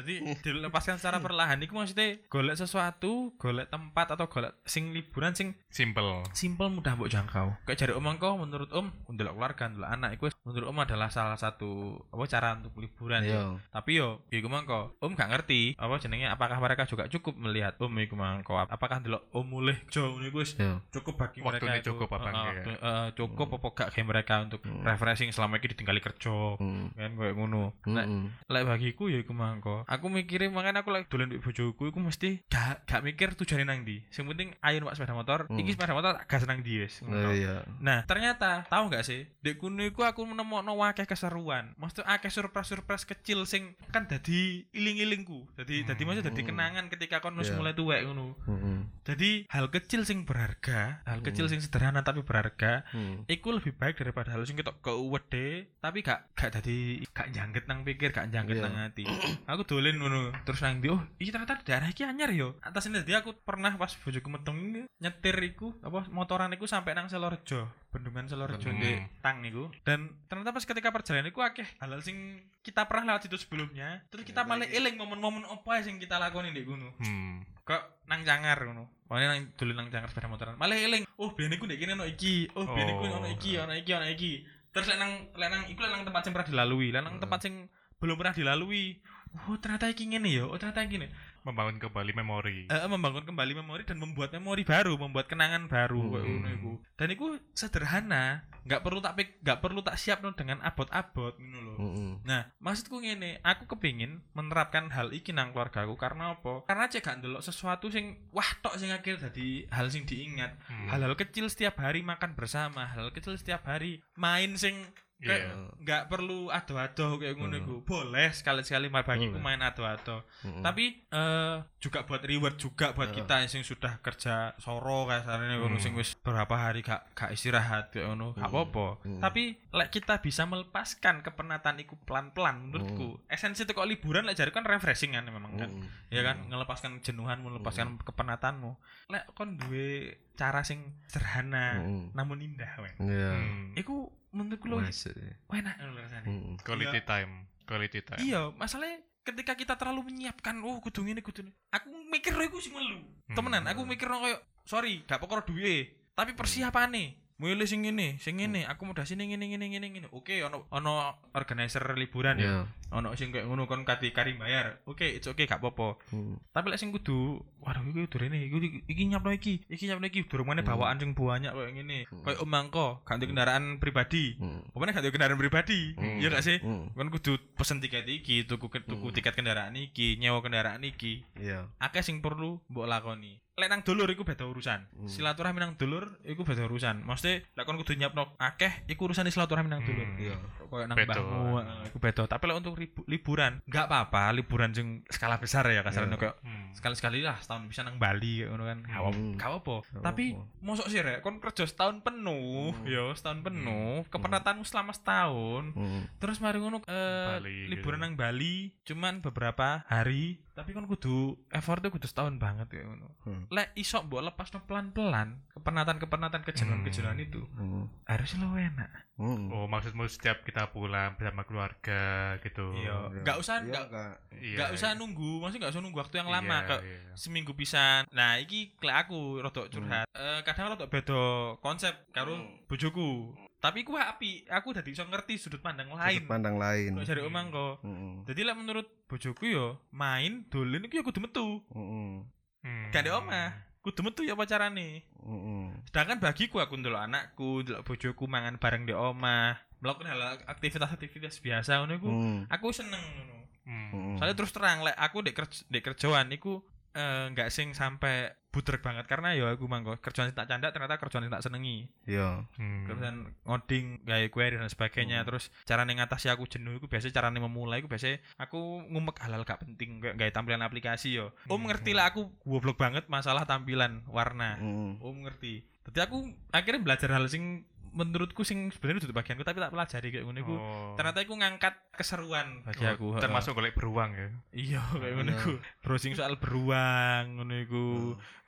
Jadi dilepaskan secara perlahan iku maksudnya golek sesuatu, golek tempat atau golek sing liburan sing simple simple mudah mbok jangkau. Kayak jare om engko menurut om ndelok keluarga, ndelok anak iku wis menurut om adalah salah satu apa cara untuk liburan ya. iya Tapi yo iku mangko om gak ngerti apa jenenge apakah mereka juga cukup melihat om iku mangko apa apakah delok oh mulih jo ngono iku wis Ya. cukup bagi mereka itu. cukup apa enggak waktu- eh, cukup apa gak kayak mereka untuk Hmm. refreshing selama ini ditinggali kerja Hmm. kan kayak ngono Lek- Hmm. lek bagiku ya iku mangko aku mikirin makanya aku lagi dolen mbek bojoku iku mesti gak gak mikir tujuane nang ndi sing penting ayo numpak sepeda motor Hmm. iki sepeda motor tak gas nang ndi wis Nah, iya. Nah, ternyata tahu nggak sih, di kuno iku aku menemokno akeh keseruan. Maksudnya akeh surprise-surprise kecil sing kan dadi iling-ilingku. Dadi dadi maksudnya dadi Hmm. kenangan ketika kon wis Iya. mulai tuwek ngono. Hmm. Jadi hal kecil sing berharga, hal kecil sing sederhana tapi berharga, Hmm. iku lebih baik daripada hal sing ketok keuwede tapi gak gak dadi gak jangget nang pikir, gak jangget Iya. nang hati. aku dolen ngono, terus nang ndi oh, iki ternyata daerah iki anyar yo. Atas ini dia aku pernah pas bojoku meteng ini nyetir iku apa motoran iku sampai nang Selorejo, bendungan Selorejo Hmm. di tang niku. Dan ternyata pas ketika perjalanan iku akeh hal-hal sing kita pernah lewat itu sebelumnya, terus kita Ya, malah iya. eling momen-momen apa sing kita lakoni di gunung Hmm. Kok nang cangar ngono. Pokoknya nang dulu nang cangar sepeda motoran. Malah eling, oh biyen iku ndek kene ono iki, oh biyen iku Oh. ono iki, ono iki, ono iki. Terus lek nang lek nang iku lek nang tempat sing pernah dilalui, lek nang tempat sing belum pernah dilalui. Oh ternyata iki ngene ya, oh ternyata iki ngene. Membangun kembali memori. Eh, membangun kembali memori dan membuat memori baru, membuat kenangan baru Hmm. kayak ngono iku. Dan iku sederhana, nggak perlu tak nggak perlu tak siap dengan abot-abot ngono lho. Hmm. Nah, maksudku ngene, aku kepingin menerapkan hal iki nang keluargaku karena apa? Karena cek gak ndelok sesuatu sing wah tok sing akhir dadi hal sing diingat. Hmm. Hal-hal kecil setiap hari makan bersama, hal kecil setiap hari main sing kayak Iya. nggak perlu ado-ado kayak ngono iku. Boleh sekali-sekali mah bagiku Hmm. main ado-ado. Hmm. Tapi eh juga buat reward juga buat Hmm. kita yang sudah kerja soro kasarnya ngono Hmm. sing wis beberapa hari gak gak istirahat kayak ngono, gak Hmm. apa-apa. Hmm. Tapi lek kita bisa melepaskan kepenatan iku pelan-pelan menurutku. Esensi itu kok liburan lek jare kan refreshing kan memang kan. Hmm. Ya kan ngelepaskan jenuhan, melepaskan kepenatanmu. Lek kon duwe cara sing sederhana Hmm. namun indah weh. Iya. Hmm. Iku menurutku lo Masuk. enak ngono rasane. Hmm. Quality time. Quality time. Iya, masalahnya ketika kita terlalu menyiapkan, oh kudu ngene kudu. Aku mikir iku sing melu. Hmm. Temenan, aku mikir koyo sorry, gak perkara duwe, tapi persiapane. Milih sing ngene, sing ngene, akomodasi ning ngene ngene ngene ngene. Oke, ono ono organizer liburan ya. Iya. Ono sing kayak ngono kon kati kari bayar. Oke, it's okay gak apa-apa. Hmm. Tapi lek sing kudu, waduh iki rene, iki iki nyapno iki, iki nyapno iki, durung mana Hmm. bawaan sing banyak koyo ngene. Hmm. Koyo omangko, gak ndek kendaraan pribadi. Hmm. Pokoknya gak ndek kendaraan pribadi. Hmm. Iya gak sih? Hmm. kan kudu pesen tiket iki tuku tuku Hmm. tiket kendaraan iki nyewa kendaraan iki Iya. akeh sing perlu mbok lakoni lek nang dulur iku beda urusan Hmm. silaturahmi nang dulur iku beda urusan mesti lek kon kudu nyiapno akeh iku urusan silaturahmi nang dulur Hmm. Iya. koyo nang mbahmu eh, iku beda tapi lek untuk ribu- liburan nggak apa-apa liburan sing skala besar ya kasarnya Iya. kayak Hmm. sekali-sekali lah setahun bisa nang Bali ngono kan gak apa- Hmm. gak apa Gak tapi apa-apa. mosok sih rek kon kerja setahun penuh Hmm. yo setahun penuh kepenatanmu selama setahun Hmm. Terus mari ngono eh, Bali, liburan gitu. nang Bali cuman beberapa hari, tapi kan kudu effortnya kudu setahun banget ya ngono. Hmm. Lek iso mbok lepasno pelan-pelan kepenatan-kepenatan kejenuhan-kejenuhan itu Hmm. harusnya lo enak. Hmm. Oh, maksudmu setiap kita pulang bersama keluarga gitu. Iya. Iya. Nggak usah- Iya, nggak- nggak. Iya, Gak usah iya. nunggu, maksudnya gak usah nunggu waktu yang Iya, lama kayak iya. seminggu pisan. Nah, iki klek aku rodok curhat. Eh, kadang rodok beda konsep karo Hmm. bojoku. Tapi ku api, aku dadi iso ngerti sudut pandang lain. Sudut pandang lain. Kok jare omang kok. Hmm. Jadi lah menurut bojoku yo main dolen iku ya kudu metu. Hmm. Hmm. Gak ada omah. Kudu metu ya pacarane. Hmm. Sedangkan bagiku aku ndelok anakku, ndelok bojoku mangan bareng di omah, melakukan hal aktivitas-aktivitas biasa ngono iku. Hmm. Aku seneng ngono. Hmm. Soalnya terus terang lek aku dek kerj dek kerjaan iku eh, nggak sing sampai budrek banget karena ya aku mangko kerjaan sing tak candak ternyata kerjaan sing tak senengi. Iya. Hmm. Kerjaan ngoding, gawe query dan sebagainya. Hmm. Terus carane ngatasi aku jenuh iku biasa carane memulai iku biasa aku ngumek hal-hal gak penting kayak gawe tampilan aplikasi yo. Om Hmm. ngerti lah aku goblok banget masalah tampilan warna. Hmm. Om ngerti. Jadi aku akhirnya belajar hal sing menurutku sing sebenarnya itu bagianku tapi tak pelajari kayak ngono iku. Oh. Ternyata aku ngangkat keseruan bagi Oh, aku. termasuk golek beruang ya. Iya kayak ngono Iya. iku. Browsing soal beruang ngono iku.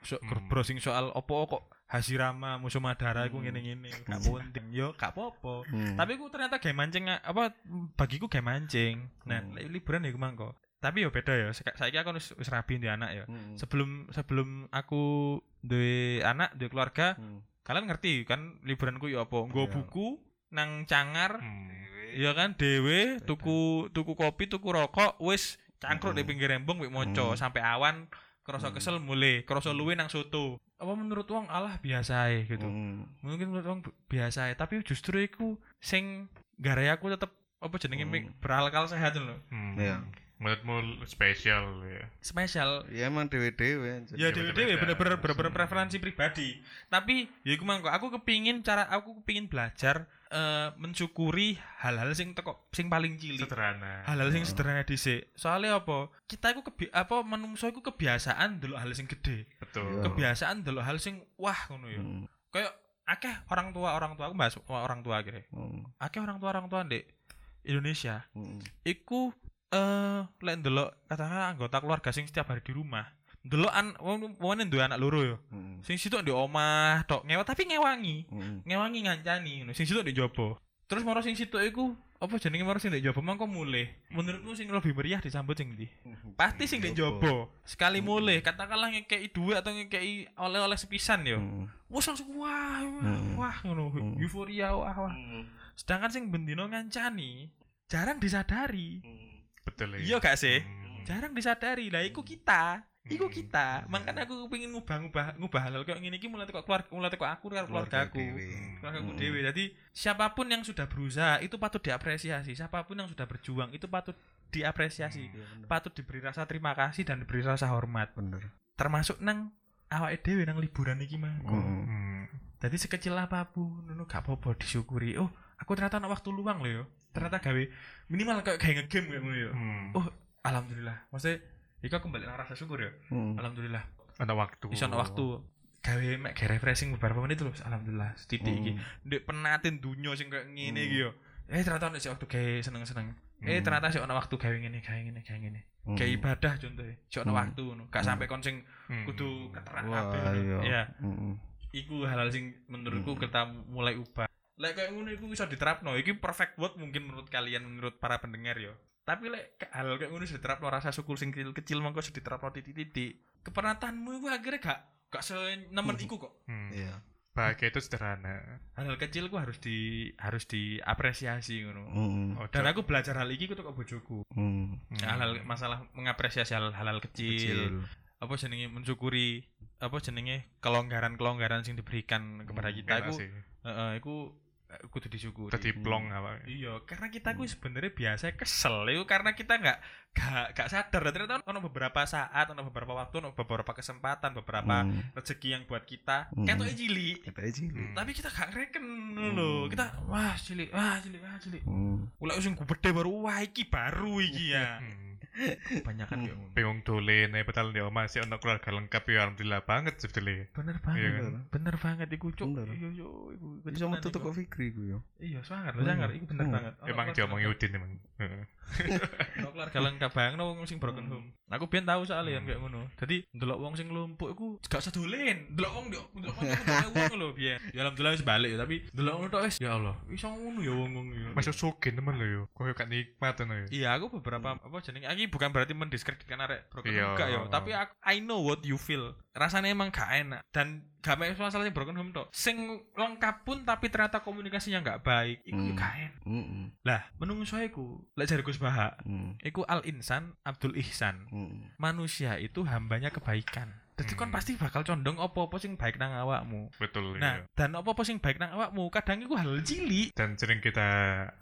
So, Hmm. browsing soal opo kok Hashirama musuh Madara iku Hmm. ngene-ngene. Gak penting. Yo gak apa-apa. Hmm. Tapi aku ternyata kayak mancing apa bagiku kayak mancing. Nah, Hmm. li- liburan ya mangko. Tapi yo beda ya. Saiki aku wis wis rabi di anak ya. Hmm. Sebelum sebelum aku duwe anak, duwe keluarga, Hmm. Kalian ngerti kan liburanku yo apa? Nggo Iya. buku nang cangar Hmm. Iya kan dewe tuku tuku kopi tuku rokok wis cangkruk di Mm-mm. pinggir rembong wik moco Mm. sampai awan Kroso Hmm. kesel mulai, kroso luwe nang soto. Apa menurut wong alah biasa gitu. Hmm. Mungkin menurut wong bi- biasa tapi justru iku sing garai aku tetep apa jenenge Hmm. berakal sehat lho. Hmm. Iya. Menurutmu spesial ya. Spesial. Ya emang dewe-dewe. anjir. Ya Iya, dewe dewe beda. bener-bener bener-bener preferensi pribadi. Tapi ya iku mangko aku kepingin cara aku kepingin belajar eh mensyukuri hal-hal sing teko sing paling cilik. Sederhana. hal-hal sing sederhana dhisik. Soalnya apa? Kita iku kebi apa menungso iku kebiasaan delok hal sing gede. Betul. Iya. Kebiasaan delok hal sing wah ngono ya. Hmm. Kayak akeh orang tua orang tua aku bahas orang tua akhirnya. Hmm. Akeh orang tua orang tua ndek Indonesia Hmm. iku eh lek ndelok katakan anggota keluarga sing setiap hari di rumah. Ndelok an wong duwe anak loro. Hmm. Sing situ di omah tok ngewa tapi ngewangi. Ngewangi ngancani ngono. Sing situ di jopo. Terus moro sing situ iku apa jenenge moro sing di jopo mangko mulih. Menurutmu sing lebih meriah disambut sing ndi? Pasti sing di jopo. Sekali mulih katakanlah ngekei duit atau ngekei oleh-oleh sepisan yo. Hmm. Wes langsung wah wah, wah ngono. Euforia wah wah. Sedangkan sing bendino ngancani jarang disadari. Betul ya. Iya gak sih? Hmm. Jarang disadari. Lah iku kita. Iku Hmm. kita. Makanya aku pengen ngubah-ngubah ngubah hal kayak gini iki mulai teko keluarga mulai teko aku karo keluarga aku. Keluarga aku Hmm. dewe. Jadi siapa pun yang sudah berusaha itu patut diapresiasi. Siapa pun yang sudah berjuang itu patut diapresiasi. Iya, bener. Patut diberi rasa terima kasih dan diberi rasa hormat. Bener. Termasuk nang awake dhewe nang liburan iki mah. Hmm. Hmm. Jadi sekecil apa pun, ngono gak apa-apa disyukuri. Oh, aku ternyata ada waktu luang loh yo. Ternyata gawe minimal kayak kayak ngegame kayak ngono yo. Hmm. Oh, alhamdulillah. Maksudnya, iku aku balik nang rasa syukur ya. Hmm. Alhamdulillah. Ada waktu. Iso ana waktu gawe mek gawe refreshing beberapa menit terus. Alhamdulillah. Setitik iki. Hmm. Ndek penatin dunya sing kayak ngene Hmm. iki yo. Eh ternyata sih waktu gawe seneng-seneng. Eh Hmm. ternyata sih ana waktu gawe ngene, gawe ngene, gawe ngene. Hmm. Kayak ibadah contohnya. Sik ana Hmm. waktu ngono. Gak Hmm. sampai kon sing Hmm. kudu keterak Wah, kabeh. iya. ngono. Iya. Hmm. iku hal-hal sing menurutku Hmm. kita mulai ubah. Lek kayak ngono iku bisa diterapno. Iki perfect word mungkin menurut kalian menurut para pendengar yo. Tapi lek hal kayak ngono diterapno rasa syukur sing kecil-kecil mongko bisa diterapno titik-titik. Kepenatanmu itu akhirnya gak gak senemen iku kok. Hmm. Iya. Bahagia itu sederhana. Hal-hal kecil ku harus di harus diapresiasi ngono. Hmm. Oh, Dan aku belajar hal iki ku teko bojoku. Hmm. Hmm. Hal-hal masalah mengapresiasi hal-hal kecil. Kecil. Apa jenenge mensyukuri apa jenenge kelonggaran-kelonggaran sing diberikan kepada kita Enak iku sih. Heeh, iku eh, kudu disyukuri. Tadi plong apa? Iya, karena kita ku sebenarnya biasa kesel itu karena kita nggak gak gak sadar dan ternyata ono beberapa saat, ono beberapa waktu, ono beberapa kesempatan, beberapa Hmm. rezeki yang buat kita Hmm. ketok cilik. Kita aja. Hmm. Tapi kita gak reken lho. Kita wah cilik, wah cilik, wah cilik. Hmm. Ulek sing gede baru wah iki baru iki ya. Hmm. Kebanyakan kayak ngono. Bingung dolen nih padahal dia masih ono keluarga lengkap ya alhamdulillah banget sebetulnya. Bener Iya banget. kan? Bener banget iku cuk. Iya yo iku. iku Bisa metu iku. teko Fikri ku yo. Iya, sangar, sangar iku bener banget. Emang lengkap. Udin emang. Keluarga lengkap banget wong sing broken Hmm. home. Aku biyen tahu soalnya Hmm. kayak ngono. Jadi ndelok wong sing lumpuh iku gak usah dolen. Ndelok wong ndelok ndelok wong wong lho biyen. Ya alhamdulillah wis balik ya, tapi ndelok ngono tok wis ya Allah. Iso ngono ya wong wong ya. Masuk sukin temen lo yo. Koyo gak nikmat ngono yo. Iya, aku beberapa apa jenenge iki bukan berarti mendiskreditkan arek broken Iya. home enggak ya, tapi aku, I know what you feel. Rasanya emang gak enak dan gak mek masalah sing broken home tok. Sing lengkap pun tapi ternyata komunikasinya gak baik, iku Hmm. hmm. gak enak. Hmm. Lah, menungso iku, lek jare Gus Baha, Hmm. iku al insan Abdul Ihsan. Hmm. manusia itu hambanya kebaikan. Jadi kon Hmm. pasti bakal condong opo-opo sing baik nang awakmu. Betul Nah, ya. dan opo-opo sing baik nang awakmu kadang iku hal cilik. Dan sering kita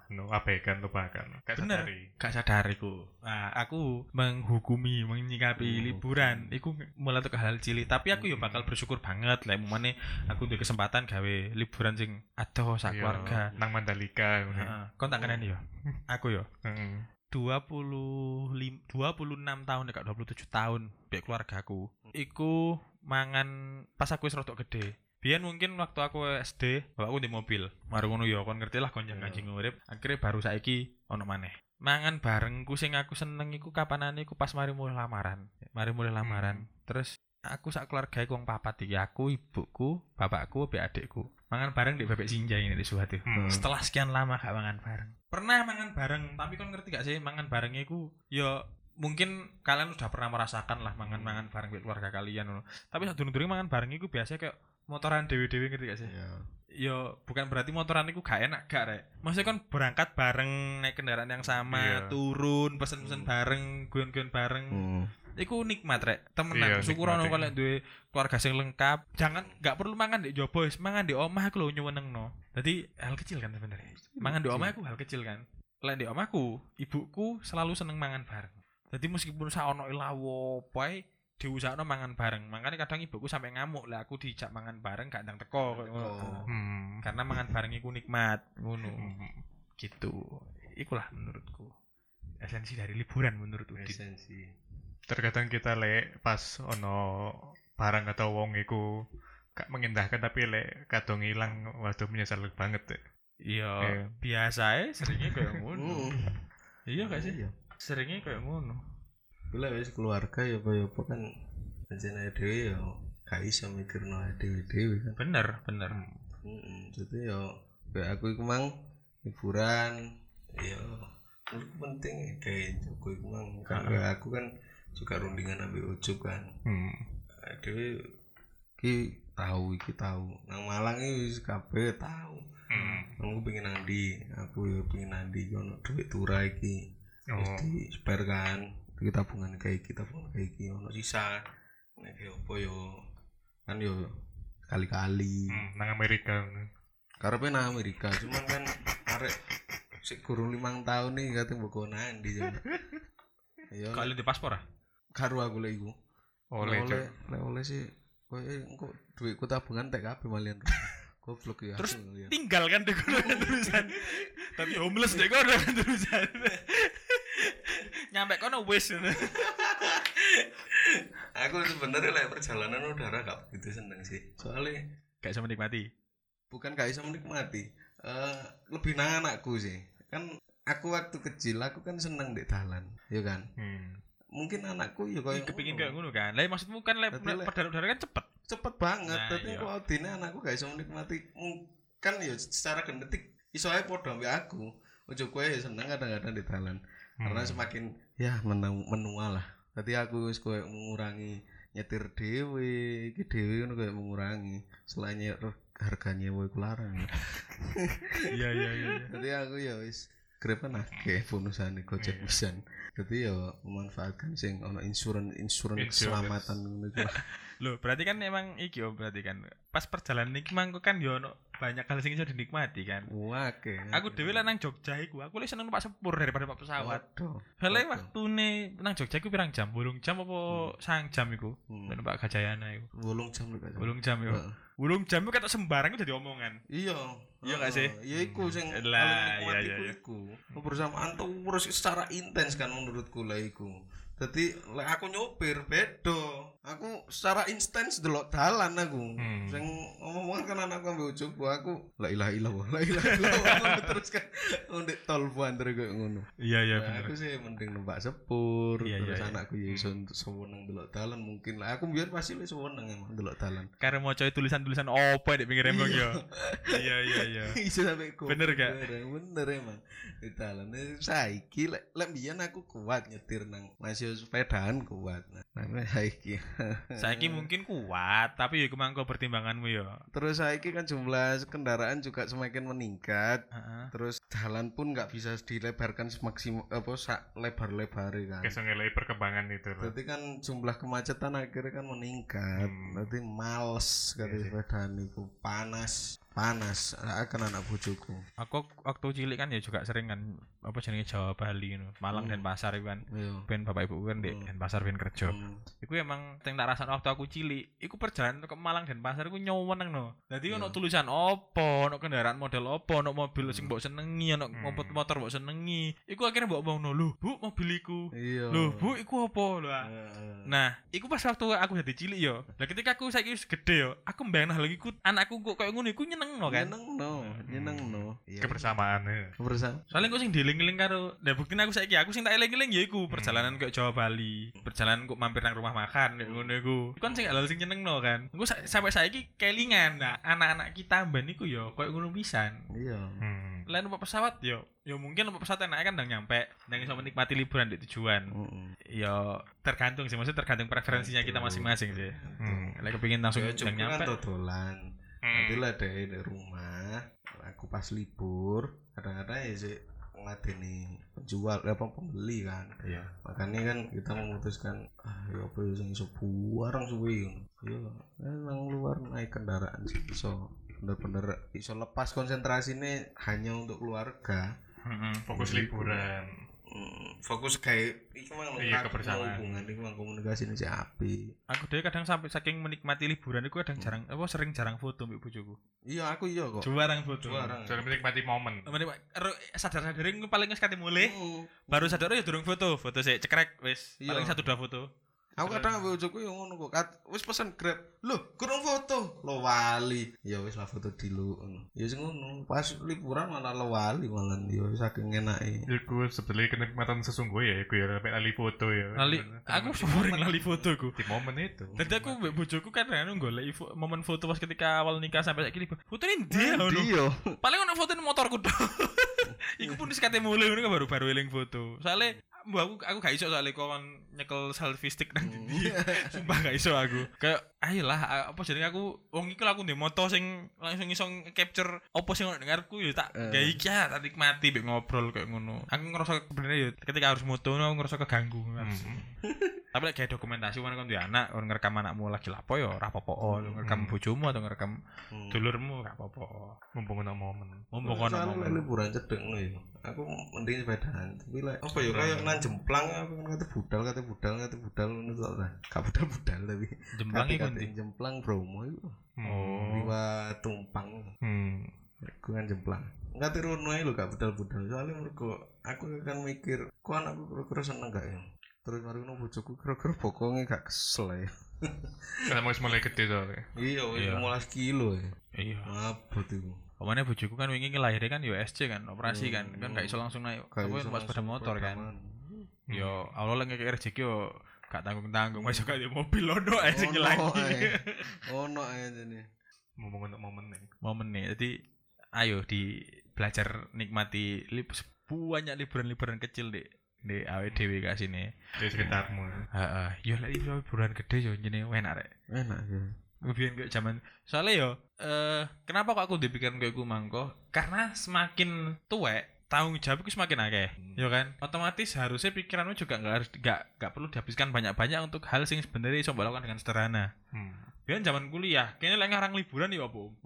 anu abaikan lupakan. Gak Bener. sadari. Gak sadar iku. Nah, aku menghukumi, menyikapi Hmm. liburan iku mulai ke hal cilik, tapi aku yo bakal bersyukur banget lek mumane aku duwe kesempatan gawe liburan sing adoh sak Iya, keluarga. Nang Mandalika ngono. Heeh. Kon tak kenani yo. Aku yo Heeh. 25 26 tahun dekat 27 tahun biar keluargaku iku mangan pas aku wis rodok gede Biyen mungkin waktu aku SD, bapakku di mobil. Mari ngono ya, kon ngerti lah konjang Iya. kancing urip. Akhirnya baru saiki ono maneh. Mangan barengku sing aku seneng iku kapanane iku pas mari mulai lamaran. Mari mulai lamaran. Terus aku sak keluarga iku wong papat iki. Aku, ibuku, bapakku, be adikku. Mangan bareng di bebek sinjai ini di Suhat itu. Hmm. Setelah sekian lama gak mangan bareng. Pernah mangan bareng, tapi kon ngerti gak sih mangan barengnya iku ya mungkin kalian sudah pernah merasakan lah mangan-mangan bareng di keluarga kalian ngono. Tapi saat durung mangan bareng iku biasa kayak motoran dewe-dewe ngerti gak sih? Iya. Yo bukan berarti motoran iku gak enak gak rek. Maksudnya kan berangkat bareng naik kendaraan yang sama, Iya. turun pesen-pesen Hmm. bareng, guyon-guyon bareng. Hmm. Iku nikmat rek. Temenan Iya, syukur nikmat, ono iya. kalau duwe keluarga sing lengkap. Jangan nggak perlu mangan di jobo wis mangan di omah aku lho nyuwenengno. Dadi hal kecil kan sebenarnya. Mangan di omah aku hal kecil kan. Lek di omahku ibuku selalu seneng mangan bareng. Jadi meskipun sa ono ilawo poe diusahano mangan bareng. Makanya kadang ibuku sampai ngamuk lah aku dijak mangan bareng gak ndang teko. Oh. Hmm. karena mangan bareng iku nikmat ngono. Hmm. gitu. Ikulah menurutku. Esensi dari liburan menurut Udin esensi terkadang kita lek pas ono barang atau wong iku gak mengindahkan tapi lek kadung hilang waduh menyesal banget ya. iya Iya. biasa ya seringnya kayak ngono Hmm. iya gak sih Iya. seringnya kayak ngono Bila wis keluarga ya apa ya apa kan ae dhewe ya gak iso mikirno ae dhewe-dhewe kan. bener bener Heeh. Jadi ya kayak aku iku mang liburan ya menurutku penting kayak Joko iku mang karena aku kan juga rundingan ambil ujub kan. Hmm. Dhewe ki tahu iki tahu. Nang Malang iki wis kabeh tahu. Hmm. Aku pengen nandi, aku ya pengen nandi ono duit tura iki. Oh. Wis di spare kan. Iki tabungan kayak kita tabungan kayak iki ono sisa. Nek yo apa yo kan yo kali-kali. Hmm, nang Amerika. Karepe nang Amerika, cuman kan arek sik kurang limang tahun nih kate mbok nandi. Yo kalau di paspor ah karo aku lek iku. Oleh oleh lek oleh sih koyo engko duitku tabungan tek kabeh malian. Goblok ya. Terus aku tinggal kan kan tulisan tapi homeless deh kono kan tulisan nyampe kono wis aku sebenarnya lek perjalanan udara gak begitu seneng sih. Soalnya gak bisa menikmati bukan gak bisa menikmati eh lebih nang anakku sih kan aku waktu kecil aku kan seneng di dalan ya kan Hmm. Mungkin anakku ya kayak kepingin ngono. kayak ngono kan? Lah maksudmu kan lek lek- perdaran kan cepet. Cepet banget. Nah, tapi kok dine anakku gak bisa menikmati kan ya secara genetik iso ae padha ambek aku. Ojo kowe ya seneng kadang-kadang di dalan. Karena Hmm. semakin ya menu menua lah. Jadi aku wis koyo mengurangi nyetir dhewe iki dhewe ngono koyo mengurangi. Selain harganya wae ku larang. Ya. iya iya iya. Aku ya wis grepen akeh bonusane Gojek Iya. pisan. Jadi ya memanfaatkan sing ono insurans Insurance. keselamatan ngono. Loh, berarti kan emang iki oh berarti kan pas perjalanan iki mangko kan yo ono banyak hal sing iso dinikmati kan. Wah, akeh. Aku dhewe lah nang Jogja iku, aku lebih seneng numpak sepur daripada numpak pesawat. Waduh. Hele Waduh. waktune nang Jogja iku pirang jam? Bolong jam apa sang jam iku? Hmm. numpak Gajayana iku. Bolong jam lho Kak. Bolong jam iku. Heeh. Bolong jam iku kata sembarang jadi omongan. Iya. Iya gak sih? Iya iku sing Lah, paling iya, iya, iku iya. tuh terus secara intens kan menurutku lah iku. Jadi aku nyopir bedo. Aku secara intens delok dalan aku. Hmm. Sing ngomong kan anakku ambil ujug aku la ilaha illallah la ilaha illallah ngono terus kan ndek tol banter kayak ngono. Iya iya Nah, aku sih mending numpak sepur Iya, terus iya, iya. anakku ya iso seneng delok dalan mungkin lah aku biar pasti lu seneng emang delok dalan. Karena mau coy tulisan-tulisan opo di pinggir rembang yo. Iya iya iya. Iso sampai kok. Bener gak? Bener emang. Di dalan saiki lek lek biyen aku kuat nyetir nang masih sepedaan kuat. Nah, saiki. Saiki mungkin kuat, tapi ya kemangko pertimbanganmu yo. Terus saiki kan jumlah kendaraan juga semakin meningkat. Heeh. Terus jalan pun nggak bisa dilebarkan semaksimal apa sak lebar-lebar kan. Kesel ngelai perkembangan itu. Berarti kan jumlah kemacetan akhirnya kan meningkat. Hmm. Berarti males kata Iya sih. sepedaan itu panas, panas akan anak bojoku. Aku waktu cilik kan ya juga sering kan apa jenenge Jawa Bali. Malang Hmm. dan Pasar itu kan. Iya. Ben bapak ibu kan di Hmm. dan pasar ben kerja. Hmm. Iku emang sing tak rasakno waktu aku cilik, iku perjalanan ke Malang dan Pasar iku nyoweneng no. Dadi Iya. ono tulisan opo, ono kendaraan model opo, ono mobil sing Hmm. mbok senengi, ono Hmm. motor mbok senengi. Iku akhirnya mbok omongno, "Lho, Bu, mobil iku." Iya. Lho, Bu, iku opo lho? ah?" Heeh. Nah, iku pas waktu aku jadi cilik yo. Lah ketika aku saiki wis gede yo, aku mbayangno hal iku anakku kok koyo ngono iku nyenengno kan. Nyeneng no, nyeneng no. Iya. Kebersamaan ya. Kebersama. Soalnya aku sing dieling-eling karo, nah buktinya aku saiki aku sing tak eling-eling ya iku perjalanan ke Jawa Bali, perjalanan kok mampir nang rumah makan kayak ngono iku. Kan sing hal sing nyenengno kan. Sa- sampai saiki kelingan. Nah, anak-anak kita mben iku yo koyo ngono pisan. Iya. Hmm. Lain numpak pesawat yo, yo mungkin numpak pesawat enaknya kan ndang nyampe, ndang iso menikmati liburan di tujuan. Heeh. Yo tergantung sih, maksudnya tergantung preferensinya kita masing-masing sih. Hmm. Lah kepengin langsung Ya ndang kan nyampe. dodolan. Hmm. Nanti lah dari di rumah, aku pas libur, kadang-kadang ya sih ngadeni penjual eh, apa pembeli kan Iya. makanya kan kita memutuskan ah ya apa ya sing iso buarang suwe ya nang luar naik kendaraan sih iso bener-bener iso lepas konsentrasi ini hanya untuk keluarga Fokus liburan. Hmm, fokus kayak iki mang Iya, kebersamaan. hubungan iki mang komunikasi ini si api Aku dhewe kadang sampai saking menikmati liburan iku kadang jarang apa sering jarang foto mbek bojoku. iya aku iya kok Jarang foto. Jarang. Menikmati momen. Sadar-sadar iku paling wis kate mulih. Hmm. Baru sadar ya durung foto, foto sik cekrek wis. Iya. Paling satu dua foto. Aku kadang ambek bojoku yo ngono kok. Kat, wis pesen Grab. Loh, kurang foto. Lo wali. Ya wis lah foto dulu ngono. Ya sing ngono. Pas liburan malah lo wali malah ya saking enake. Iku sebenarnya kenikmatan sesungguhnya ya, iku ya lali foto ya. Lali, aku sering lali foto ku. di momen itu. Tadi aku mbek bojoku kan anu golek momen foto pas ketika awal nikah sampai saiki libur. Foto ini dia ngono. yo. Paling ono foto motorku tok. Iku pun wis kate mulai ngono kan baru baru eling foto. Soale mbak aku aku gak iso soalnya kon nyekel selfie stick nang ndi. Sumpah gak iso aku. Kayak ayolah apa jenenge aku wong iku aku ndek moto sing langsung iso capture opo sing ono dengarku ya tak Eh. gawe iki ya, tak nikmati mbek ngobrol kayak ngono. Aku ngerasa sebenarnya ya ketika harus moto aku ngerasa keganggu. Hmm. Tapi lek kayak dokumentasi mana kan anak, kon ngerekam anakmu lagi lapo ya ora apa-apa. Lu ngerekam Hmm. bojomu atau ngerekam Hmm. dulurmu gak apa-apa. Mumpung ono momen. Mumpung ono momen. liburan cedek ngono ya. Aku mending sepedaan. Tapi lek apa ya kayak nang jemplang aku kan kate budal kate budal kate budal ngono lah. Gak budal-budal tapi. Jemplang iku Kate-kate ndi? jemplang Bromo iku. Oh. Liwat tumpang. Hmm. Aku kan jemplang. Enggak tiru ae lho gak budal-budal. Soalnya mergo aku kan mikir, kok anakku kira-kira seneng gak ya? Terus mari ngono bojoku kira-kira bokonge gak kesel ya. Karena mau mulai gede soalnya. Iya, Iya. 15 kilo ya. Iya. Mabot iku. Pokoknya bojoku kan wingi lahirnya kan yo SC kan, operasi kan. Hmm. Kan gak iso langsung naik apa iso pas sepeda langsung motor kan. Yo Allah lagi kayak rezeki yo gak tanggung-tanggung masuk gak di mobil ono ae sing ae. Ono ae jane. Mumpung untuk momen nih. Momen nih. Jadi ayo di belajar nikmati lib banyak liburan-liburan kecil di di awe dhewe ka sini. Di sekitarmu. Heeh, yo lek liburan gede yo jenenge enak rek. Enak ya. Biyen kayak zaman soalnya yo eh kenapa kok aku dipikirin kayak gue mangko karena semakin tuwek tanggung jawabku semakin akeh yo kan? Otomatis harusnya pikiranmu juga nggak harus nggak nggak perlu dihabiskan banyak-banyak untuk hal sing sebenarnya mbok lakukan dengan sederhana Hmm. Biar zaman kuliah, kayaknya lek ngarang liburan ya apa? Om?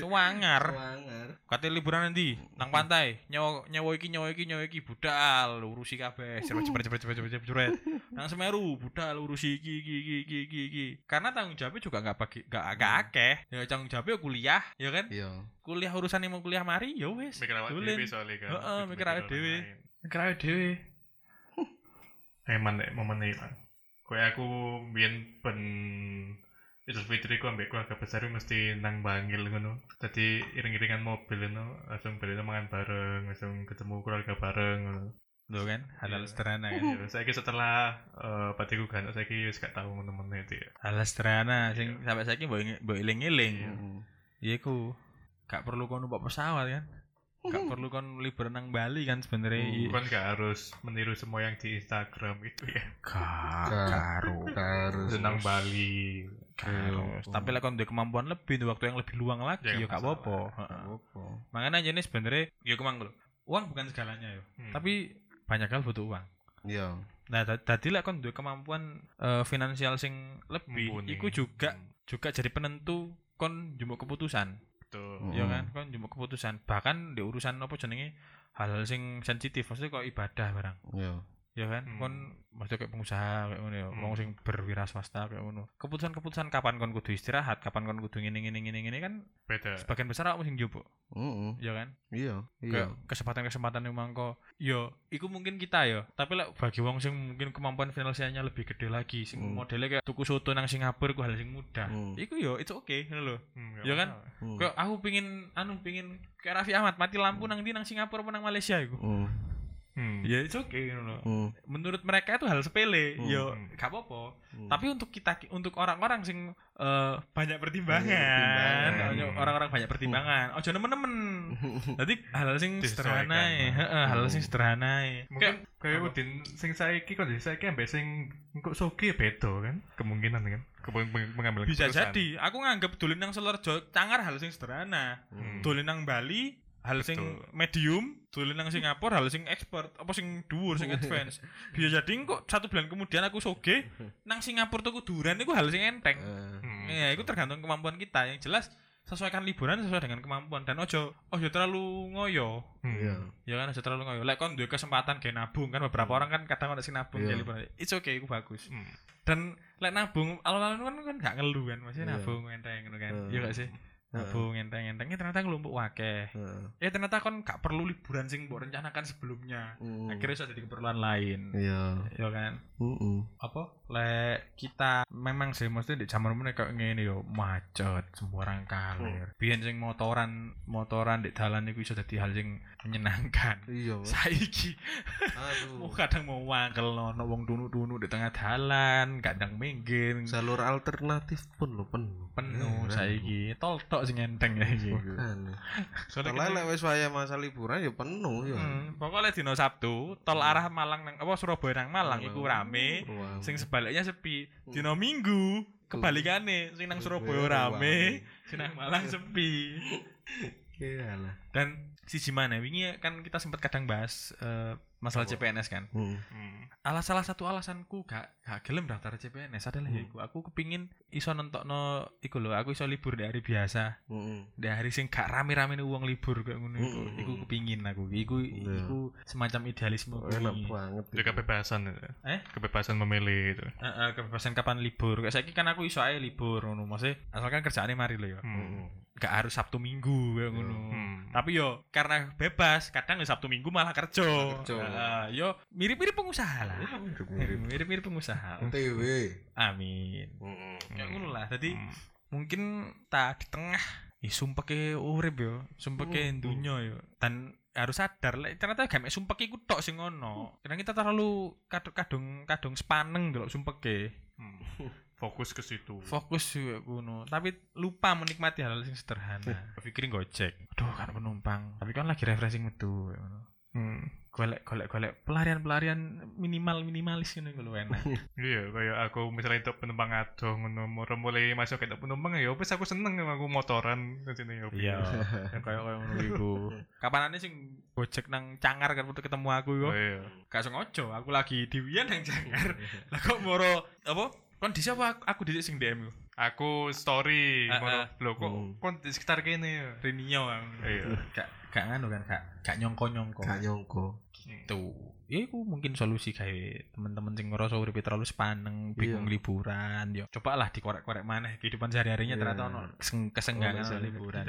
Sewangar. Wangar. Kate liburan nanti nang pantai, nyawa nyawa iki nyawa iki nyawa iki budal urusi kabeh, cepet cepet cepet cepet cepet cepet cepet. Nang Semeru budal urusi iki iki iki iki iki iki. Karena tanggung jawabnya juga nggak bagi nggak agak akeh. Ya tanggung jawabnya ya kuliah, ya kan? Iya. Kuliah urusan yang mau kuliah mari, ya wis. Mikir awak Dolen. dhewe soalnya kan. Heeh, mikir awake dhewe. Mikir awake dhewe. Eman deh momen ini kan. Kayak aku biyen ben Idul Fitri ku ambek keluarga besar ku mesti nang Bangil ngono. Jadi iring-iringan mobil ngono, langsung beli mangan bareng, langsung ketemu keluarga bareng ngono. Kan, hal-hal Iya. sederhana kan. Ya, saiki setelah eh patiku kan saiki wis gak tau ngono-ngono itu ya. Hal sederhana sing sampai saiki mbok ing- mbok eling-eling. Mm. Ya iku gak perlu kon numpak pesawat kan. Gak perlu kon liburan nang Bali kan sebenarnya. Bukan gak harus meniru semua yang di Instagram itu ya. Gak Gak. Harus. Senang Bali. Karo. Tapi lek kon duwe kemampuan lebih, duwe waktu yang lebih luang lagi Ya, ya gak gak apa-apa. Makanya jenis sebenarnya ya kemang. Uang bukan segalanya yo. Hmm. Tapi banyak hal butuh uang. Iya. Nah, lek kon duwe kemampuan eh, finansial sing lebih, Mumpuni. iku juga Hmm, juga jadi penentu kon jumbo keputusan. Betul. Hmm. ya kan kon jumbo keputusan bahkan di urusan apa jenenge hal-hal sing sensitif maksudnya kok ibadah barang Iya. Ya kan Hmm. kon maksudnya kayak pengusaha kayak ngono ya Hmm. wong sing berwira swasta kayak ngono keputusan-keputusan kapan kon kudu istirahat kapan kon kudu ngene ngene ngene ngene kan Beda. sebagian besar aku sing jupuk Heeh. ya kan Iya. Iya. kayak kesempatan-kesempatan yang mangko yo iku mungkin kita ya tapi lek bagi wong sing mungkin kemampuan finansialnya lebih gede lagi sing Hmm. modelnya kayak tuku soto nang Singapura ku hal sing mudah Hmm. iku yo it's okay ngono lho Hmm, Ya kan? Hmm. Kayak aku pingin anu pingin kayak Raffi Ahmad mati lampu nang di nang Singapura apa nang Malaysia iku. Hmm. Hmm. Ya itu oke gitu loh. Hmm. Menurut mereka itu hal sepele. Hmm. Yo Hmm. gak apa-apa. Hmm. Tapi untuk kita untuk orang-orang sing eh, banyak pertimbangan. Banyak orang-orang banyak pertimbangan. Ojo nemen-nemen. Jadi hal sing sederhana ya, heeh, hal sing sederhana ya. Kayak Mungkin kayak? Udin sing saiki kok saiki ambek sing kok soki ya beda kan kemungkinan kan Kemung- meng- mengambil bisa keputusan. jadi aku nganggap dolen nang Selorjo cangar hal sing sederhana. Hmm. Dolen nang Bali hal sing Betul. medium dolen nang Singapura hal sing expert apa sing dhuwur sing advance bisa jadi kok satu bulan kemudian aku soge nang Singapura tuku duran itu hal sing enteng Eh, Hmm. ya itu tergantung kemampuan kita yang jelas sesuaikan liburan sesuai dengan kemampuan dan ojo ojo terlalu ngoyo Hmm. Iya. ya kan ojo terlalu ngoyo lek kon duwe kesempatan kayak nabung kan beberapa orang kan kadang ada sing nabung Iya. ya liburan it's okay itu bagus Hmm. dan lek nabung alon-alon kan kan gak ngeluh kan maksudnya Iya. nabung enteng ngono kan Heeh. iya gak sih nabung enteng-enteng ya ternyata ngelumpuk wakeh Heeh. ya ternyata kon gak perlu liburan sing mbok rencanakan sebelumnya Mm. akhirnya sudah jadi keperluan lain Iya. ya kan Heeh. apa lek kita memang sih mesti di zaman meneh kayak ngene yo macet sembarang kalir biyen sing motoran motoran di dalan iku iso dadi hal sing menyenangkan Iya. Saiki Aduh. mau kadang mau wangkel no wong dunu-dunu di tengah dalan kadang minggir Jalur alternatif pun lo penuh. penuh Eh, saiki tol tok sing enteng ya iki. Soalnya lek wis waya masa liburan ya penuh ya. Hmm, pokoknya dino Sabtu tol arah Malang nang apa Surabaya nang Malang iku rame. Sing sebaliknya sepi. Dino Minggu kebalikane sing nang Surabaya rame sing nang Malang sepi. Dan siji mana wingi kan kita sempat kadang bahas eh, masalah Apa? CPNS kan Hmm. Hmm. alah salah satu alasanku gak gak gelem daftar CPNS adalah Hmm. ya iku aku kepingin iso nentokno iku lho aku iso libur di hari biasa Heeh. di hari sing gak rame-rame uang libur kayak ngono iku Hmm. iku kepingin aku iku Iya. iku semacam idealisme Enak kuwi. banget. Itu kebebasan itu. Eh? Kebebasan memilih itu. Heeh, kebebasan kapan libur kayak saiki kan aku iso ae libur ngono maksudnya asalkan kerjaannya mari lho ya Hmm. Gak harus Sabtu Minggu kayak ngono Hmm. tapi yo karena bebas kadang Sabtu Minggu malah kerja kerja. Heeh, yo mirip-mirip pengusaha lah Mirip-mirip. mirip-mirip pengusaha TW. amin Heeh. kayak ngono lah jadi Hmm. mungkin tak di tengah Ih, sumpah ke urip yo sumpah ke Hmm. dunya yo dan harus sadar lek ternyata gak mek sumpah iku tok sing ono karena kita terlalu kadung kadung kadung sepaneng delok sumpah ke Hmm. Fokus ke situ. fokus juga kuno tapi lupa menikmati hal, -hal yang sederhana. Pikirin gojek. Aduh kan penumpang. Tapi kan lagi refreshing metu ngono. Hmm. golek golek golek. Pelarian pelarian minimal minimalis ini kalau enak. Iya, kayak aku misalnya itu penumpang adoh ngono mulai masuk ke penumpang ya wis aku seneng aku motoran ke sini ya. iya. Kayak kayak ngono iku. Kapanane sing gojek nang cangar kan untuk ketemu aku Oh yo iya. gak sengaja aku lagi di Wian nang cangar. Lah kok moro apa kondisi apa aku, aku di sing DM ku Aku story, Ah, moro ah. lho kok Hmm. kon di sekitar kene ya. Rinio kan Iya. gak gak nganu kan gak gak nyongko nyongko Gak nyongko. tuh ya itu mungkin solusi kayak temen-temen sing ngerasa uripe terlalu sepaneng bingung Iya. liburan yo cobalah dikorek-korek maneh kehidupan sehari-harinya Iya. ternyata ono keseng- kesenggangan sih. liburan.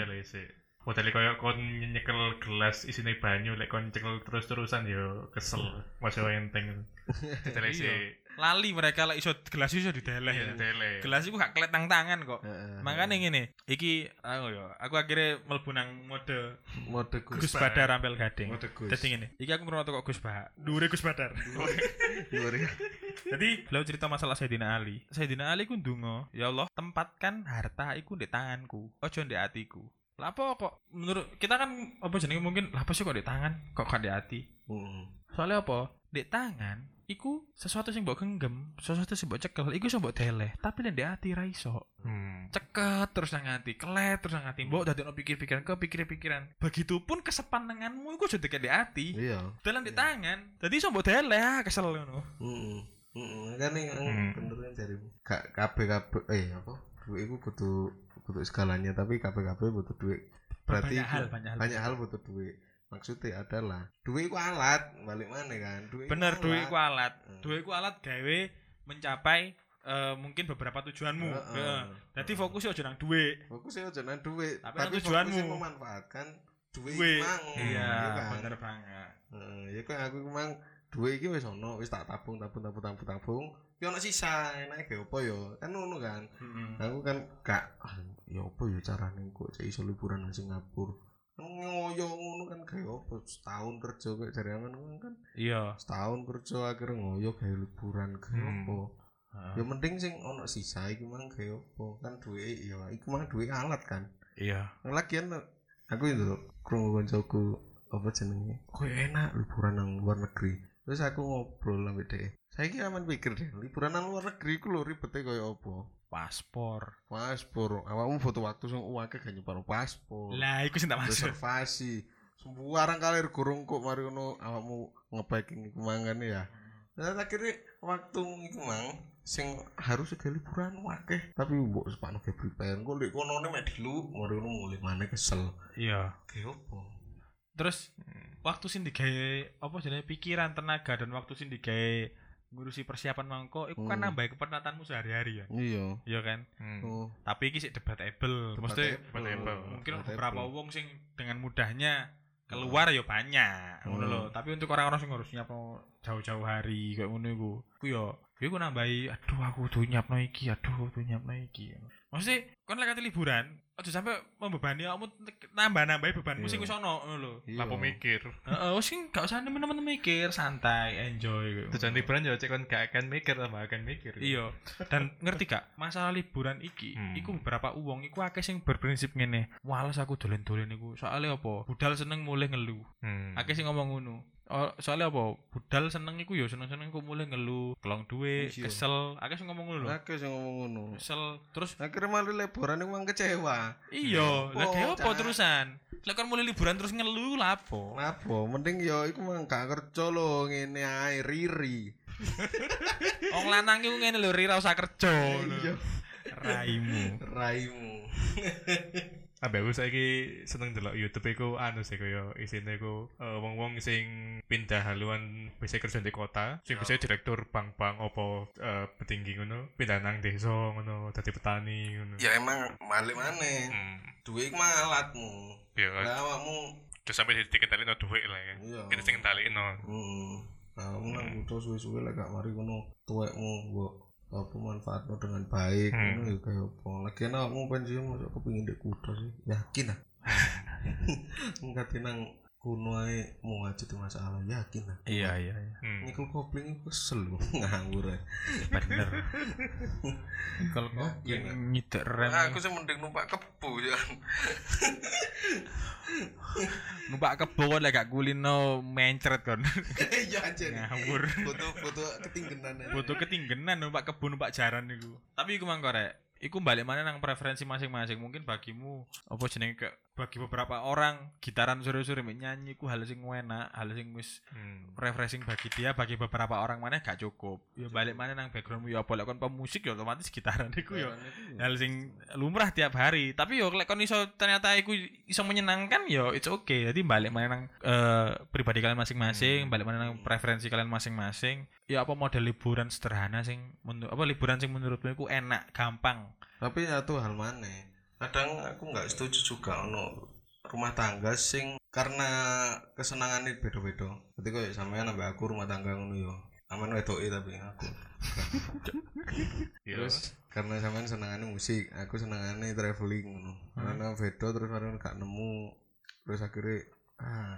Model koyo kon nyekel gelas isine banyu lek kon nyekel terus-terusan yo kesel. Masih enteng. Sih. Lali mereka lah iso gelas iso dideleh Iya, tele. gelas iku gak kelet nang tangan kok Heeh. makanya ngene iki aku yo aku akhirnya mlebu nang mode mode Gus Gus Badar Rampel Gading Mode Gus. Dadi ngene iki aku merotok kok Gus Bah dhuwure Gus Badar ya. Jadi beliau cerita masalah Sayyidina Ali. Sayyidina Ali ku ndonga, ya Allah, tempatkan harta iku di tanganku, ojo di hatiku. Lah apa kok menurut kita kan apa jenenge mungkin lah apa sih kok di tangan, kok gak di hati? Heeh. Soalnya apa? Di tangan iku sesuatu sing mbok genggam, sesuatu sing mbok cekel, iku iso mbok deleh, tapi nek di hati ra iso. Hmm. Ceket terus nang hati, kelet terus nang hati, mbok dadekno pikir-pikiran ke pikir-pikiran. Begitupun kesepanenganmu iku aja deket di hati. Iya. Dalam di tangan. Jadi iso mbok deleh ah kesel ngono. Heeh. Heeh. Kan yang Hmm. bener kan jarimu. Gak kabeh kabeh eh apa? Duit iku butuh butuh segalanya tapi kabeh kabeh butuh duit. Berarti banyak hal, banyak hal. banyak hal butuh duit. Maksudnya adalah duit iku alat, balik mana kan? Duit Bener, duit ku alat. Hmm. Duit ku alat gawe mencapai eh, mungkin beberapa tujuanmu. Heeh. Heeh. Jadi fokusnya aja nang duit. Fokusnya aja nang duit, Tapi tapi, tujuanmu. memanfaatkan duit Duit. mang. Iya, kan? bener banget. Heeh, ya kan aku memang duit iki wis ono, wis tak tabung tabung tabung tabung tabung. Ya ono sisa, enake ge opo ya? Kan ngono kan. Aku kan gak ah, ya opo ya carane kok iso liburan nang Singapura. Ngoyo ngono kan kayak opo setahun kerja kayak dari aman kan Iya. setahun kerja akhirnya ngoyo kayak liburan kayak Hmm. opo. Ya mending sing ono sisa iki mang kayak opo kan duit ya iku mang duit alat kan. Iya. lagian aku itu krungu koncoku apa jenenge kok enak liburan nang luar negeri terus aku ngobrol sama dia saya kira aman pikir deh liburan nang luar negeri ku lho ribetnya kaya apa Paspor. paspor awakmu foto waktu sing uake gak nyeparo paspor Lah, iku sing tak maksud. reservasi sembarang kali gurung kok mari ngono awakmu nge-packing iku mangan ya. Nah akhirnya waktu iku mang sing harus ke liburan wakeh tapi mbok sepano ke prepare kok lek kono mek dilu mari ngono mulai maneh kesel. Iya. Ge opo? Terus waktu sing digawe apa jenenge pikiran, tenaga dan waktu sing digawe ngurusi persiapan mangko iku kan Hmm. nambah kepenatanmu sehari-hari ya. Iya. Iya kan? Hmm. Oh, Tapi iki sik debatable. Mesti debatable. mungkin Debatable. beberapa wong sing dengan mudahnya keluar ya banyak ngono Hmm. lho. Tapi untuk orang-orang sing harus nyiapno jauh-jauh hari kayak ngono iku. Ku yo iku nambahi aduh aku kudu nyiapno iki, aduh kudu nyiapno iki. Maksudnya kon lek kate liburan, aja sampe membebani kamu nambah-nambahi bebanmu Iya. sing wis ono lho. iya. Lapo mikir. Heeh, wis gak usah temen-temen mikir, santai, enjoy. Tujuan liburan ya cek kon gak akan mikir tambah akan mikir. Iya. Dan ngerti gak, masalah liburan iki, Hmm. iku beberapa uang iku akeh sing berprinsip ngene. Wales aku dolen-dolen iku. Soalnya apa? Budal seneng mulai ngeluh. Hmm. Akeh sing ngomong ngono. Oh, soalnya apa? Budal seneng iku ya seneng-seneng kok mulai ngeluh, kelong duwe, Iya. kesel. Akeh sing ngomong ngono lho. Akeh sing ngomong ngono. Kesel. Terus Akhirnya malah liburan iku mang kecewa. iya, lah kayak apa terusan? Lek kon mulai liburan terus ngeluh lah apa? Napa? Mending yo iku mang gak kerja lho ngene ae riri. Wong lanang iku ngene lho, Rira usah kerja. Iya. Raimu. Raimu. Ambek aku saiki seneng delok YouTube iku anu sih kaya isine iku eh, wong-wong sing pindah haluan bisa kerja di kota, sing bisa direktur bank-bank opo eh, petinggi ngono, pindah nang desa ngono, dadi petani ngono. Ya emang balik maneh. Hmm. Duwe iku alatmu. Ya, Lah awakmu terus sampai dikendalin no duit lah ya. iya. Kita sing kendaliin no. Hmm. Nah, kamu nang suwe-suwe lek gak mari ngono tuwekmu mbok apa manfaatno dengan baik Hmm. ngono ya kaya apa. Lagian awakmu pensiun masuk kepengin di kutho sih. Yakin ah. Enggak nang kuno ae mau aja tuh masalah yakin ah. Iya, iya, iya. Hmm. Nikul kopling iku kesel ngawur. Bener. Kalau ah. nyitek rem. Aku sih mending numpak kebu ya. numpak kebo lek gak kulino mencret kon. Iya aja. Ngawur. Foto-foto ketinggenan. Foto ketinggenan numpak kebo numpak jaran niku. Tapi iku mang korek. Iku balik mana nang preferensi masing-masing. Mungkin bagimu apa jenenge ke bagi beberapa orang gitaran sore-sore nyanyi ku hal sing enak, hal sing wis Hmm. refreshing bagi dia, bagi beberapa orang mana gak cukup. Ya balik mana nang backgroundmu ya lek kon pemusik ya otomatis gitaran iku ya. Hal sing lumrah tiap hari. Tapi yo lek kon iso ternyata iku iso menyenangkan yo it's okay. Jadi balik mana nang eh, pribadi kalian masing-masing balik mana nang preferensi kalian masing-masing. Ya apa model liburan sederhana sing menurut apa liburan sing menurutmu iku enak gampang? Tapi satu hal mana? Kadang aku nggak setuju juga ono rumah tangga sing karena kesenangan ini beda-beda. Jadi kok sampean nambah aku rumah tangga ngono yo. Aman wedoke tapi aku. Ya. Terus karena sampean senengane musik, aku senengane traveling ngono. Karena beda terus kadang gak nemu terus akhirnya ah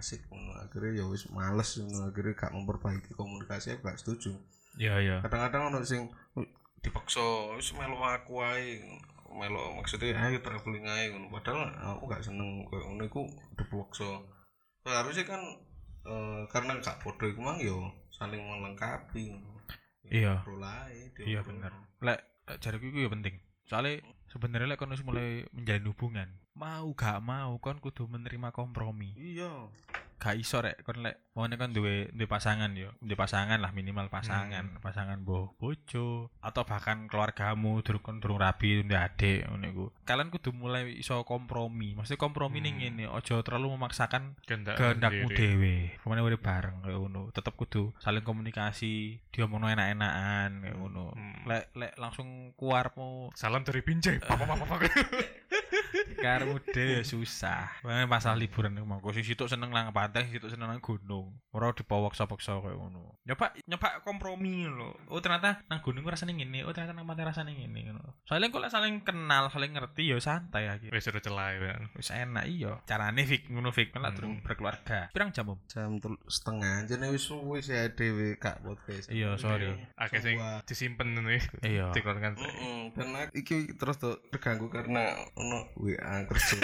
asik ngono. Akhirnya ya wis males ngono. Akhirnya gak memperbaiki komunikasi aku gak setuju. iya iya kadang-kadang ono sing "Uh, dipaksa wis melu aku ae melu maksudnya ayo traveling ae ngono. Padahal aku gak seneng koyo ngono iku dipaksa Nah, harusnya kan eh, karena gak bodoh iku mang yo saling melengkapi. Iya. Ae, iya bener. Lek jariku iku ya penting. Soalnya sebenarnya lek kon mulai menjalin hubungan mau gak mau kon kudu menerima kompromi. Iya gak iso rek kon lek mau kan duwe duwe pasangan yo. Duwe pasangan lah minimal pasangan. Pasangan boh bojo atau bahkan keluargamu durung kon durung rabi duwe adik ngono iku. Kalian kudu mulai iso kompromi. Maksudnya kompromi ning Hmm. ngene ojo terlalu memaksakan Kehendak kehendakmu dhewe. pemane urip bareng kayak ngono. Tetep kudu saling komunikasi diomongno enak-enakan kayak ngono. Hmm. lek lek langsung keluarmu Salam dari Binjai. Papa papa karmu dhewe ya susah. Makanya masalah liburan iku mangko sing situk seneng nang pantai, sing situk seneng nang gunung. Ora dipawaksa-paksa kayak ngono. Nyoba nyoba kompromi lho. Oh ternyata nang gunung ku rasane ngene, oh ternyata nang pantai rasane ngene ngono. Soalnya kok lek saling kenal, saling ngerti ya santai akhirnya. Wis udah celai kan. Wis enak iya. Carane fik ngono fik kan Hmm. durung berkeluarga. Pirang jam, Om? jam setengah aja nih wis wis ya dhewe kak podcast Iya, sorry. Akeh sing disimpen nih. Iya. Dikeluarkan. Mm-mm, dan aku- iki terus tuh terganggu karena ono WA kerja.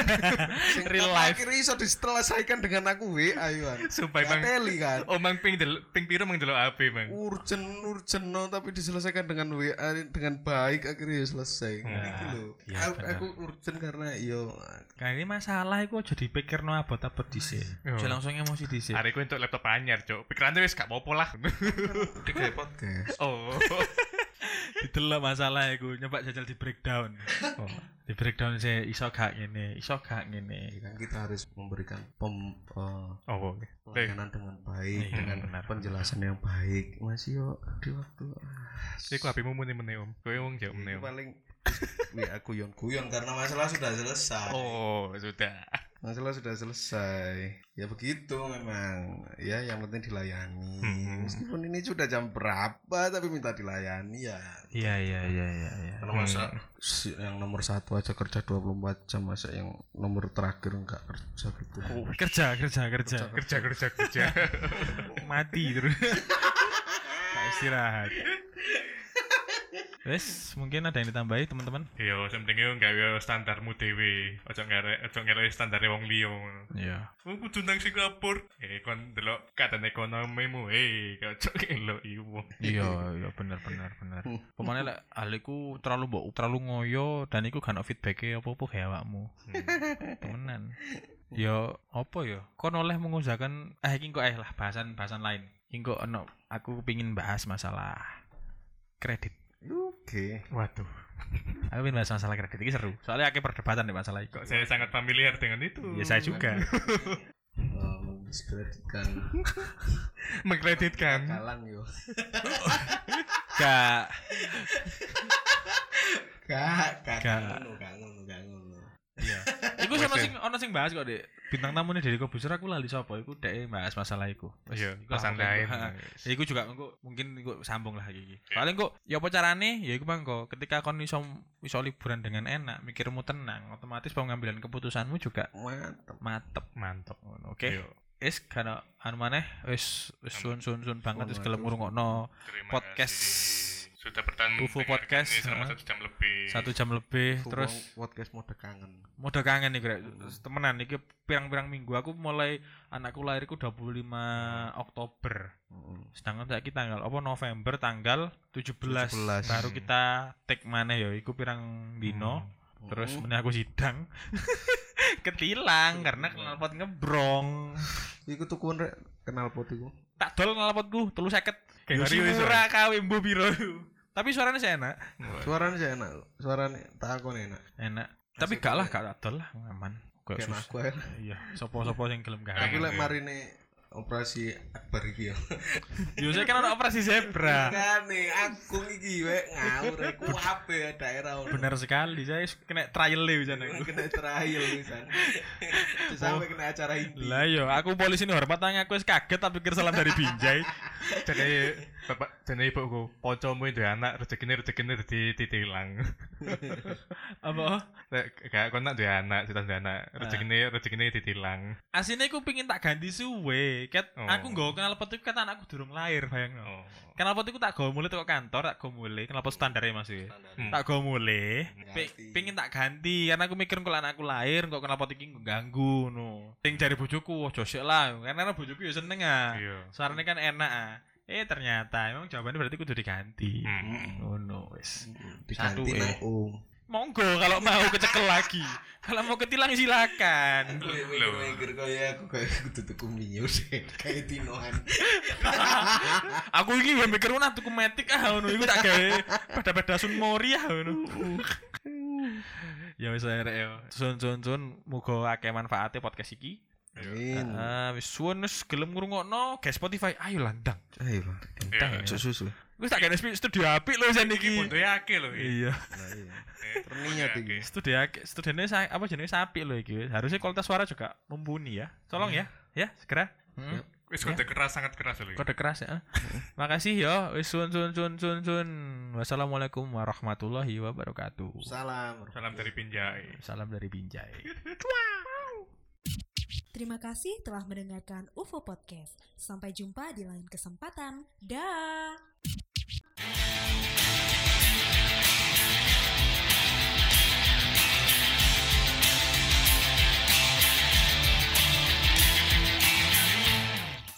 Real life. Akhirnya iso diselesaikan dengan aku WA Yuan. Sumpah bang. teli kan. Oh mang ping del ping piro mang delok HP bang. urgent urgent no, tapi diselesaikan dengan WA dengan baik akhirnya ya selesai. Nah, Iki lho. iya, aku, bener. aku urgent karena yo Nah ini masalah iku aja dipikirno abot-abot dhisik. Oh. Aja langsung emosi dhisik. Hari ku untuk laptop anyar, Cuk. Pikirannya wis gak apa-apa lah. digawe podcast. oh. Ditelok masalah iku nyoba jajal di breakdown. Oh, di breakdown sih iso gak ngene, iso gak ngene. kan kita harus memberikan pem, eh, Oh. pelayanan dengan baik Iya, dengan benar, penjelasan yang baik masih yo di waktu Iku HP-mu muni mene om. Kowe wong mene om. paling WA guyon guyon karena masalah sudah selesai Oh, sudah. masalah sudah selesai ya begitu memang ya yang penting dilayani Hmm. meskipun ini sudah jam berapa tapi minta dilayani ya Iya iya iya iya iya. Kalau masa si- yang nomor satu aja kerja 24 jam masa yang nomor terakhir enggak kerja gitu Kerja kerja kerja. Kerja kerja kerja. Mati terus. Istirahat. Wes, mungkin ada yang ditambahi teman-teman? Yo, penting yo gawe standarmu dhewe. Ojo ngarek ojo ngarek standare wong liya. Iya. Wong kudu nang Singapura. Eh, kon delok keadaan ekonomimu. Eh, ojo ngelok iku. Iya, iya bener bener bener. Pemane lek terlalu mbok terlalu ngoyo dan iku gak ono feedback apa-apa kayak awakmu. Temenan. Ya apa ya? Kon oleh mengusahakan eh iki kok eh lah bahasan-bahasan lain. Iki kok ono aku pingin bahas masalah kredit. Oke Waduh, Aku pengen bahas masalah kredit ini seru. Soalnya akeh perdebatan di masalah itu. kok saya sangat familiar dengan itu. Ya saya juga. Eh, mendiskreditkan Mengkreditkan. kalang yo gak Gak. ngono gak ngono gak ngono Iya. Iku Wes, ono ya. sing ono sing bahas kok, Dik. Bintang tamunya dari Kobuser aku lali sapa iku dhek bahas masalah iku. Iya, iku pasan apa, lain. iku. Ya iku juga engko mungkin engko sambung lah iki. Paling kok ya apa carane? Ya iku mangko ketika kon iso iso liburan dengan enak, mikirmu tenang, otomatis pengambilan keputusanmu juga mantep matep. Mantap. Ngono, Oke. Yo, Wis kana anu maneh wis wis sun sun sun banget wis gelem ngrungokno Podcast. Sudah bertahan UFO Podcast, ini selama satu jam lebih. satu jam lebih Aku terus podcast mode kangen Mode kangen nih Grek. Temenan iki pirang-pirang minggu aku mulai anakku lahir iku 25 Oktober. Mm. Sedangkan saiki tanggal apa November tanggal 17, 17. baru kita take maneh ya iku pirang dino. Terus Mm. meneh aku sidang. Ketilang karena knalpot ngebrong. iku tukuan rek kenal pot iku Tak dol knalpotku 350. Kayak Yo Mario iso. murah kawe mbu piro. Tapi suaranya sih enak. suaranya sih enak suaranya tak aku enak Enak. Tapi gak lah gak tak dol lah aman. Gak kayak susah. aku ya Iya, sopo-sopo sing gelem gawe. tapi lek ya. marine operasi akbar iki ya Yo saya kan ada operasi zebra. kan nih aku iki we ngawur aku ape daerah ono. Benar sekali, saya kena trial deh bisa kena trial pisan sampai kena acara inti Lah yo, aku polisi ini hormat tanya aku wis kaget tak pikir salam dari Binjai. Jadi bapak jadi ibuku, pocomu itu anak rezekine rezekine di titilang. Apa? Kayak kau nak dua anak, kita dua anak, rezekine rezekine ditilang. Aslinya aku pingin tak ganti suwe. Ket Oh. aku nggawa knalpot itu kata anakku durung lahir, bayangno. Oh. Knalpot itu tak gawa mulai teko kantor, tak gawa mulai, knalpot standar ya Mas. ya. Hmm. Tak gawa mulai. Pe- tak ganti karena aku mikir kalau anakku lahir kok knalpot iki ganggu no. Sing jari bojoku ojo sik lah, karena bojoku ya seneng ah. Iya. Suaranya kan enak ah. Eh ternyata emang jawabannya berarti kudu diganti. Hmm. Oh no, wes. diganti Satu, eh. Monggo kalau mau kecekel lagi. Kalau mau ketilang silakan. Loh. mikir kaya aku kayak kudu tuku sih kayak tinoan Aku iki ya mikir ana tuku metik ah ngono iku tak gawe pada-pada sun mori ah ngono. Ya wis ae rek yo. Sun sun sun muga akeh manfaate podcast iki. Amin Ah wis suwun wis gelem ngrungokno guys Spotify. Ayo landang. ayo Iya. Cuk susu Wis tak gawe studio apik lho jan Iki bentuknya akeh loh. Iya. nah iya Terniat iki. Studio akeh studione sa- apa jenenge sapi lho iki. Harusnya kualitas suara juga mumpuni ya. Tolong ya. Ya, segera. Hmm. Wis kode keras sangat keras loh. Kode keras ya. Makasih ya. Wis sun sun sun sun sun. Wassalamualaikum warahmatullahi wabarakatuh. salam Salam dari Pinjai. Salam dari Binjai. Terima kasih telah mendengarkan UFO Podcast. Sampai jumpa di lain kesempatan. Dah.